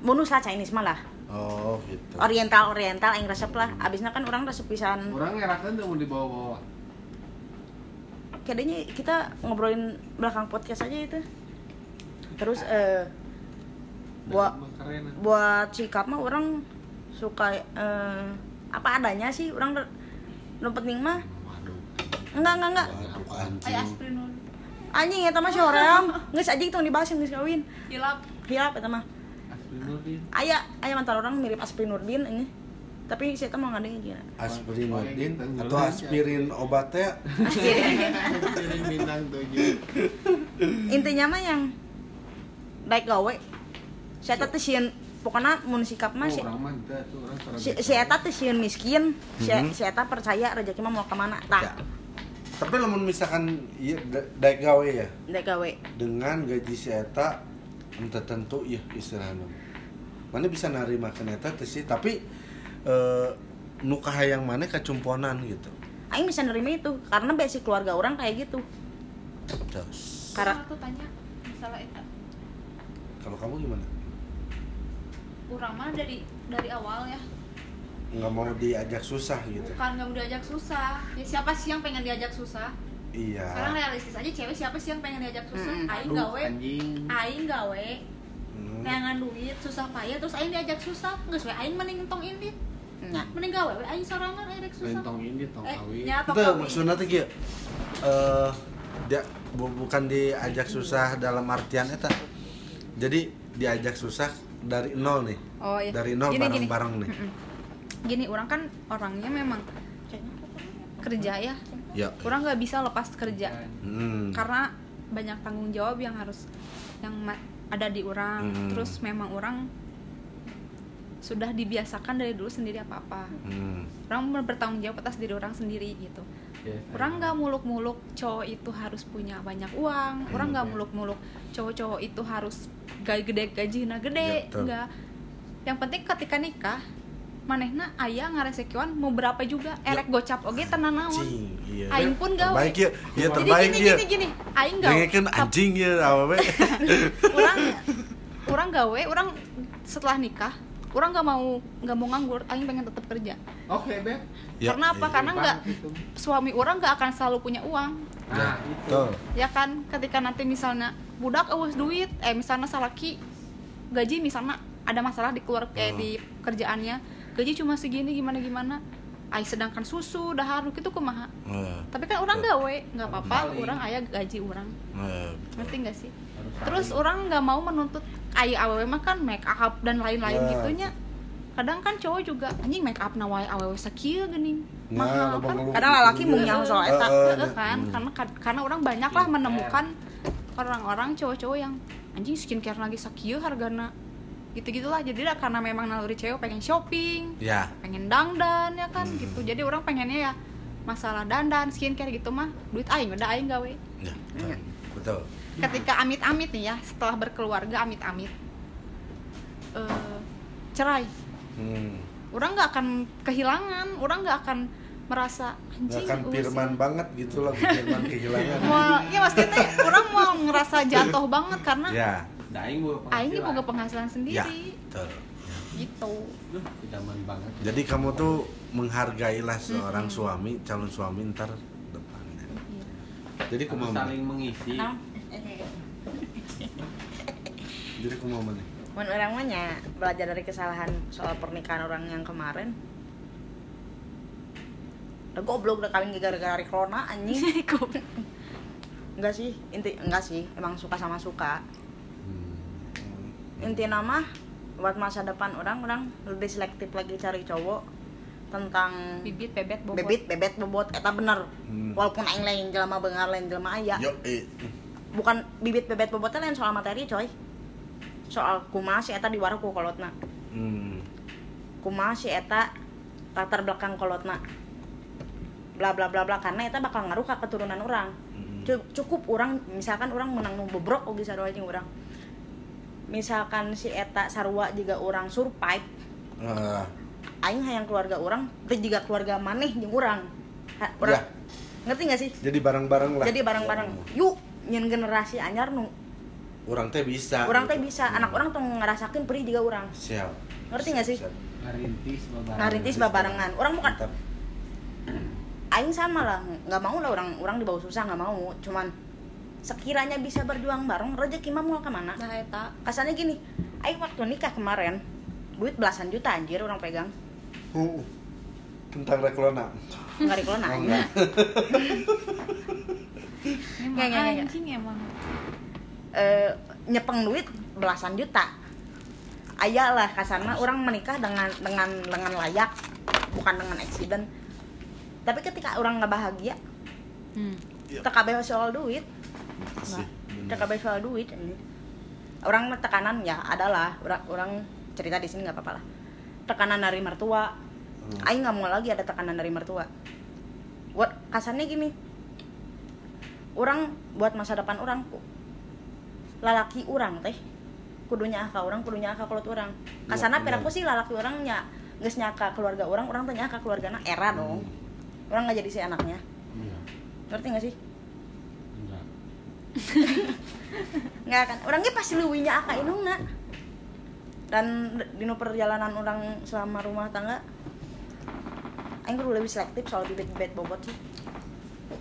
Bonus lah Chinese mah lah oh gitu. Oriental oriental yang resep lah. Abisnya kan orang resep pisan. Orang ngerakan tuh mau dibawa-bawa. Kayaknya kita ngobrolin belakang podcast aja itu. Terus eh buat keren ah. buat sikap mah orang suka eh, apa adanya sih orang nu penting mah. Waduh. Enggak enggak enggak. Ay anjing. Aspirin nun anjing ya mah si orang nggak anjing tuh dibahas geus kawin. Hilap. Hilap eta mah Aspirin Nurdin aya aya mantan orang mirip Asprin Nurdin ini. Tapi saya mau ngadengin gini aspirin gitu. atau aspirin obatnya Aspirin bintang tujuh. Intinya mah yang baik gawe. Saya teh sieun pokoknya mun sikap mah oh si tuh si, si eta teh sieun miskin si, Mhm. si eta percaya rezeki mah mau ke mana tah. Ya. tapi lamun misalkan iya da- daek gawe ya? Baik gawe. Dengan gaji si eta tertentu ya istilahnya mana bisa narima ke eta teh sih tapi eh nu kahayang mana kacumponan gitu. Aing bisa nerima itu karena basic keluarga orang kayak gitu. Terus. Karena- tuh tanya masalah eta. Kalau kamu gimana? Urang mah dari dari awal ya. Nggak mau diajak susah gitu. Bukan nggak mau diajak susah. Ya siapa sih yang pengen diajak susah sekarang iya realistis aja cewek siapa sih yang pengen diajak susah? Mm-mm. aing gawe. aing gawe. Hmm. neangan duit susah payah terus aing diajak susah. Geus we aing mending tong indit nya. Mending gawe we aing sorangan aing rek susah. Tong ini tong eh kawin. nya tong itu maksudnya tuh kieu eh dia bu- bukan diajak susah dalam artian eta. Jadi diajak susah dari nol nih. Oh iya. Dari nol bareng-bareng nih. Gini orang kan orangnya memang kerja ya ya orang nggak bisa lepas kerja. Hmm. karena banyak tanggung jawab yang harus yang ada di orang. Hmm. terus memang orang sudah dibiasakan dari dulu sendiri apa apa Hmm. orang bertanggung jawab atas diri orang sendiri gitu. Yes, orang nggak muluk-muluk cowok itu harus punya banyak uang. Orang nggak muluk-muluk cowok-cowok itu harus gaji gede gaji Ya, gede. Betul. enggak yang penting ketika nikah manehna ayah ngaresekian mau berapa juga? Erek gocap oge tenan naon? Iya. aing pun gawe. terbaik ya iya jadi terbaik gini ya. gini gini. Aing gawe. Dengekeun anjing ya awewe orang orang gawe orang setelah nikah orang nggak mau nggak mau nganggur aing pengen tetap kerja. Oke, Beb. Ya, karena apa? Iya. karena nggak Banget itu. suami orang nggak akan selalu punya uang. Nah, itu. tuh ya kan? Ketika nanti misalnya budak awas duit eh misalnya salaki gaji misalnya ada masalah di keluar eh, Hmm. di kerjaannya gaji cuma segini gimana gimana? Ay sedangkan susu dahar gitu kumaha? Eh, tapi kan orang gawe nggak apa-apa Paling. orang ayah gaji orang. Eh, ngerti nggak sih? Terus orang nggak mau menuntut ayah awewe mah kan make up dan lain-lain Ya. gitunya. Kadang kan cowok juga anjing make up nawai awewe sakieu geuning Nah, mahal kan? kadang ya. nyang soal eta Heeh kan? Karena karena orang banyak lah menemukan orang-orang cowok-cowok yang anjing skincare lagi sakieu hargana gitu gitulah jadi karena memang naluri cewek pengen shopping ya. pengen dangdan ya kan gitu. Jadi orang pengennya ya masalah dandan skincare gitu mah duit aing udah aing gawe. Ya betul. Iya. betul. Ketika amit-amit nih ya setelah berkeluarga amit-amit eh, cerai. Hmm. orang nggak akan kehilangan orang nggak akan merasa anjing akan uh, firman banget gitu lagu firman kehilangan. Mau ya maksudnya orang mau ngerasa jatuh banget karena ya Da, aing boga aing ini penghasilan. boga penghasilan ya sendiri betul. Gitu. Duh, idaman banget. jadi kamu tuh menghargailah seorang suami calon suami ntar depannya jadi Harus kumaha saling mengisi. Nah, jadi kumaha mana mun orang mah nya belajar dari kesalahan soal pernikahan orang yang kemarin. Udah goblok udah kawin gara-gara corona anjing. Enggak sih inti enggak sih. Emang suka sama suka inti nama buat masa depan orang orang lebih selektif lagi cari cowok tentang bibit bebet bobot bebit bebet bobot eta bener Hmm. walaupun aing lain jelema bengar lain jelema aya yo eh. bukan bibit bebet bobotnya lain soal materi coy soal kumaha si eta diwara ku kolotna hmm. kumaha si eta latar belakang kolotna bla bla bla bla karena eta bakal ngaruh ke keturunan orang Hmm. Cu- cukup orang misalkan orang menang nu bobrok oge sarua jeung orang misalkan si eta sarua juga orang survive Ah, aing hayang keluarga orang teh juga keluarga maneh jeung urang. Ha, urang Ya. ngerti gak sih? Jadi bareng-bareng lah. Jadi bareng-bareng. Yuk nyen generasi anyar nu. Orang teh bisa orang teh gitu. bisa. Anak orang tuh ngerasakin perih juga orang siap. Ngerti gak sih? Siap. Ngarintis babarengan. ngarintis babarengan. Orang bukan Mantap. aing sama lah nggak mau lah orang orang dibawa susah nggak mau. Cuman sekiranya bisa berjuang bareng rezeki mah mau ke mana? Nah eta. Kasarnya gini aing waktu nikah kemarin duit belasan juta anjir orang pegang. Uh, tentang reklona nggak dikelon Oh, enggak. emang anjing emang. Eh, nyepeng duit belasan juta. Ayah lah kasarnya orang menikah dengan dengan dengan layak bukan dengan accident tapi ketika orang nggak bahagia hmm. TKB soal duit sih. TKB soal duit ini orang tekanan ya adalah. Orang, orang cerita di sini nggak apa-apa lah. Tekanan dari mertua. Hmm. Aing nggak mau lagi ada tekanan dari mertua. Buat kasarnya gini. Orang buat masa depan orang lalaki orang teh kudunya aka orang kudunya aka keluar orang. Kasarnya Ya, peraku sih lalaki orangnya nggak nyaka keluarga orang orang tanya ke keluarga era dong. Orang nggak jadi si anaknya. Iya. ngerti nggak sih. Nggak kan? Orangnya pasti luwinya aka inungna dan di perjalanan orang selama rumah tangga Aing kudu lebih selektif soal bibit-bibit bobot sih.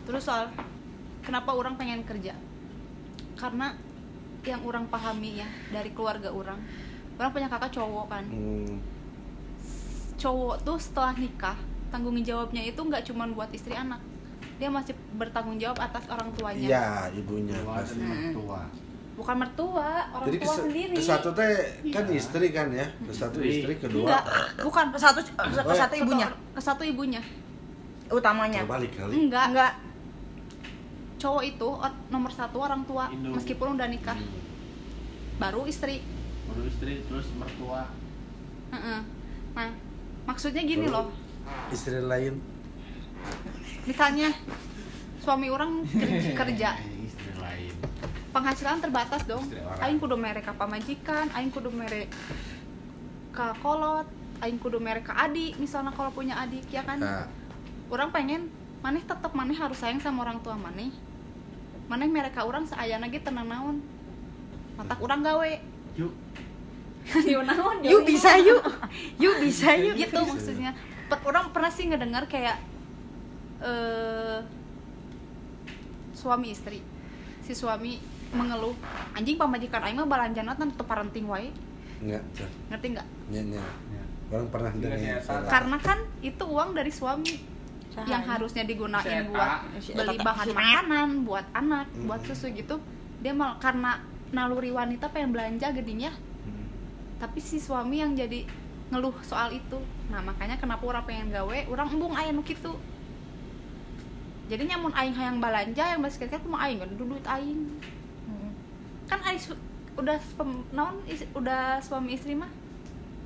Terus soal kenapa orang pengen kerja? Karena yang orang pahami ya dari keluarga orang orang punya kakak cowok kan. Hmm. cowok tuh setelah nikah tanggung jawabnya itu nggak cuma buat istri anak dia masih bertanggung jawab atas orang tuanya Iya, ibunya Tua pasti. mertua. bukan mertua orang Jadi tua kes, sendiri kesatu teh kan istri kan ya, kesatu Istri. istri, kedua enggak bukan ke satu ke satu ibunya ke satu ibunya utamanya terbalik kali. enggak enggak cowok itu or- nomor satu orang tua Induk. meskipun udah nikah baru istri Baru istri terus mertua. Heeh. nah maksudnya gini Baru loh Istri lain. Misalnya suami orang ker- kerja. Istri lain. penghasilan terbatas dong. Aing kudu mere ka pamajikan aing kudu mere ka kolot aing kudu mere ka adik misalnya kalau punya adik ya kan? Nah, orang pengen maneh tetap maneh harus sayang sama orang tua maneh. Maneh mere ka orang seayana ge tenang naon. Matak orang gawe. Yuk. Yuk naon yuk bisa yuk. Yuk bisa yuk. Gitu maksudnya. Per- orang pernah sih ngedengar kayak eh suami istri si suami mengeluh anjing pamajikan aing mah balanjana tan tetep parenting wae enggak, tuh. ngerti nggak nya. Ya. Orang pernah Iya, dengar. iya, salah. karena kan itu uang dari suami yang harusnya digunain Seta. buat beli bahan makanan buat anak Hmm. buat susu gitu dia mal karena naluri wanita pengen belanja gedinya Hmm. tapi si suami yang jadi ngeluh soal itu nah makanya kenapa orang pengen gawe orang embung aya nu kitu jadi nyamun aing hayang balanja yang basket aku mau aing kan duit aing kan aing udah pem- naon is- udah suami istri mah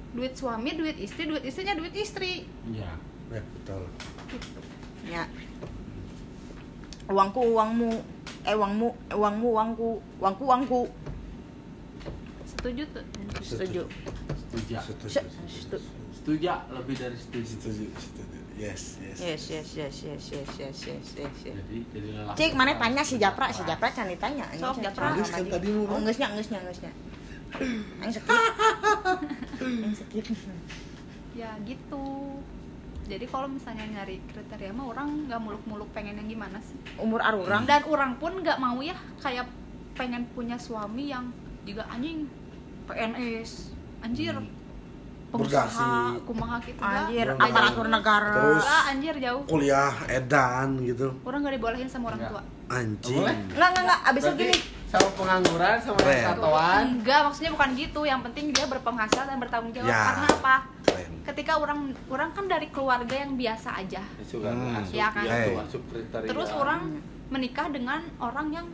duit suami duit istri duit istrinya duit istri Iya. Ya, betul. ya uangku uangmu eh uangmu eh, uangmu uangku uangku uangku setuju tuh setuju Setuju. Setuju. Se- setuju. setu- Setuju lebih dari setuju. Setuju, setuju. Yes, yes. Yes, yes, yes, yes, yes, yes, yes, yes. Jadi jadi yes, Cik, mana tanya si Japra, si Japra yes, ditanya. yes, Japra. yes, kan tadi yes, yes, yes, yes, yes, sakit. Sakit. Ya gitu. Jadi kalau misalnya nyari kriteria mah orang nggak muluk-muluk pengen yang gimana sih? Umur orang hmm. dan orang pun nggak mau ya kayak pengen punya suami yang juga anjing PNS anjir hmm pengusaha Bergasi. kumaha gitu anjir Orang aparatur nggak- negara Terus- Nggak, anjir jauh Kuliah edan gitu. orang nggak dibolehin sama orang tua Anjing. Boleh? enggak enggak enggak abis itu gini sama pengangguran sama Keren. enggak maksudnya bukan gitu yang penting dia berpenghasilan dan bertanggung jawab Ya. karena apa Keren. ketika orang orang kan dari keluarga yang biasa aja Hmm. masuk, Iya kan? ya, terus orang menikah dengan orang yang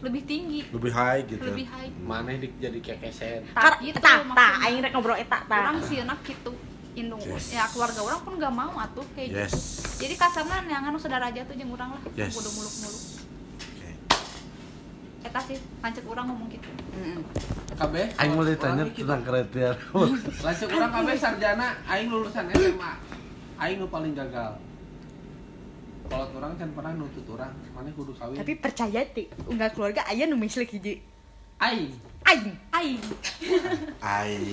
lebih tinggi Lebih high gitu. lebih high mana di, jadi kekeset. Kar Tak gitu tak tak aing rek ngobrol eta tak orang sih enak gitu indung Yes. ya keluarga orang pun nggak mau atuh kayak gitu Yes. jadi kasarnya yang anu saudara aja tuh jeung urang lah Yes. kudu muluk-muluk Oke. eta sih lancet urang ngomong gitu Mm-mm. KB. Aing mau orang ditanya gitu. tentang kriteria. Lanjut orang KB sarjana, aing lulusan SMA. Aing nu paling gagal. Kalau orang kan pernah nuntut orang, mana kudu kawin. tapi percaya ti unggal keluarga aya nu mislik hiji aing, aing aing Aing.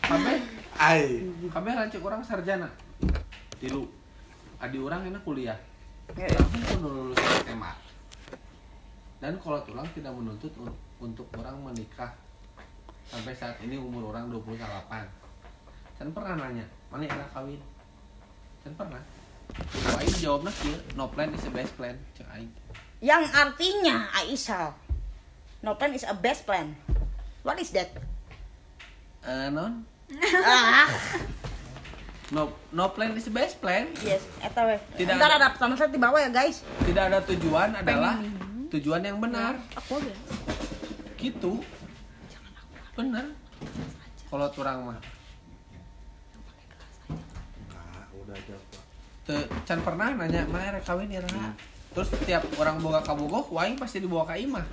KB, Aing. KB lanjut orang sarjana. Tilu. Adi orang enak kuliah. Ya, Langsung pun lulus SMA. Dan kalau orang tidak menuntut un- untuk orang menikah sampai saat ini umur orang 28 Can pernah nanya, mana enak kawin? Can pernah. Aing jawabnya kieu, no plan is the best plan. Cek aing. yang artinya Aisyah no plan is a best plan what is that Eh non, ah no no plan is the best plan. yes eta we Tidak ntar ada. ada sama saya di bawah ya guys Tidak ada tujuan adalah tujuan yang benar. aku aja Gitu. Bener. Kalau turang mah. Nah, udah jawab. Teu can pernah nanya mana rek kawin ya Ra?" Terus setiap orang boga kabogoh, waing pasti dibawa ka imah.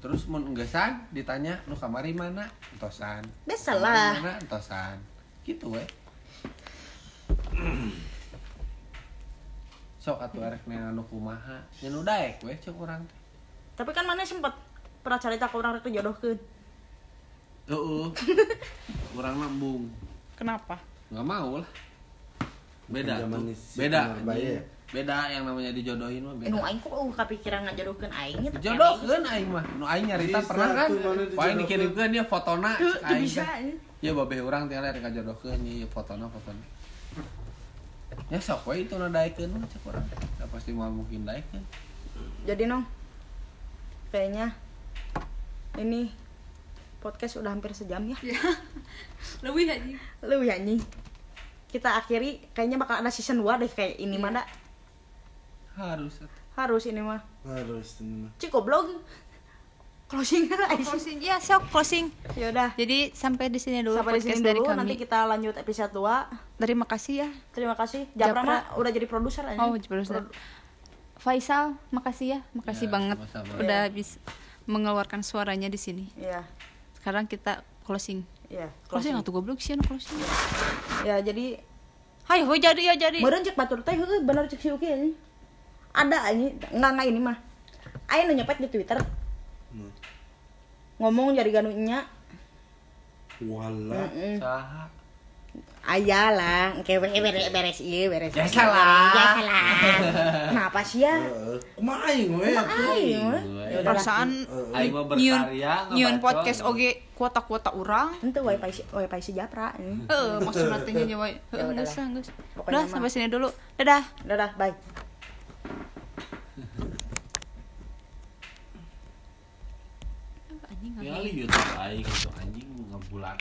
Terus mun enggesan ditanya nu kamari mana? Entosan. Biasalah. Mana? Entosan. Gitu we. Sok atuh arek nena nu kumaha. Nya nu daek we cek urang tapi kan mana sempat pernah cerita ke orang rek jodohkeun Heeh. Urang nambung. Kenapa Nggak mau lah. Beda tuh. Beda. Ya? beda yang namanya dijodohin mah Eh, nu beda aing kok uh kepikiran ngajodohkeun aing nya jodohkeun aing mah nu aing nyarita pernah kan dijodohkeun. dikirimkeun dia fotona aing bisa. teh. ya babeh urang teh ler ngajodohkeun ieu fotona fotona ya sok we itu nadaikeun mah cek urang ya pasti mau mungkin daikeun Jadi nong kayaknya ini podcast udah hampir sejam ya. lebih aja Lu ya anjing. Kita akhiri kayaknya bakal ada season 2 deh kayak ini mah dah. harus atuh. Harus ini mah. harus ini mah Ciko blog. Closing lah. closing ya sok closing Ya udah. jadi sampai di sini dulu Sampai di sini dari dulu kami nanti kita lanjut episode 2. terima kasih ya Terima kasih. Japra, Japra. mah udah jadi produser aja. oh produser Faisal makasih ya makasih Ya, banget sama-sama. udah bisa mengeluarkan suaranya di sini Iya. Sekarang kita closing Iya. closing atau goblok sih anu closing Ya jadi Hai, hoi jadi ya jadi. Meureun cek batur teh heuh bener cek si Uki anjing. Ada anjing, enggak enggak ini mah. Aya nu nyepet di Twitter. Hmm. Ngomong jadi ganunya. wala Heeh. saha Aya lah, we beres beres ieu beres. Ya salah. Ya salah. Kenapa sih ya? Heeh. kumaha aing we mah. Gue. Ya. Perasaan aing mah nyieun berkarya nyieun ngebacot. podcast oge kuota-kuota urang. Ente wifi si wifi si Japra ini. Heeh, maksudnya teh nya we. Ya Heeh, udah geus geus. Udah, sampai sini dulu. Dadah. Dadah, bye. Anjing Ya YouTube aing itu anjing ngebulat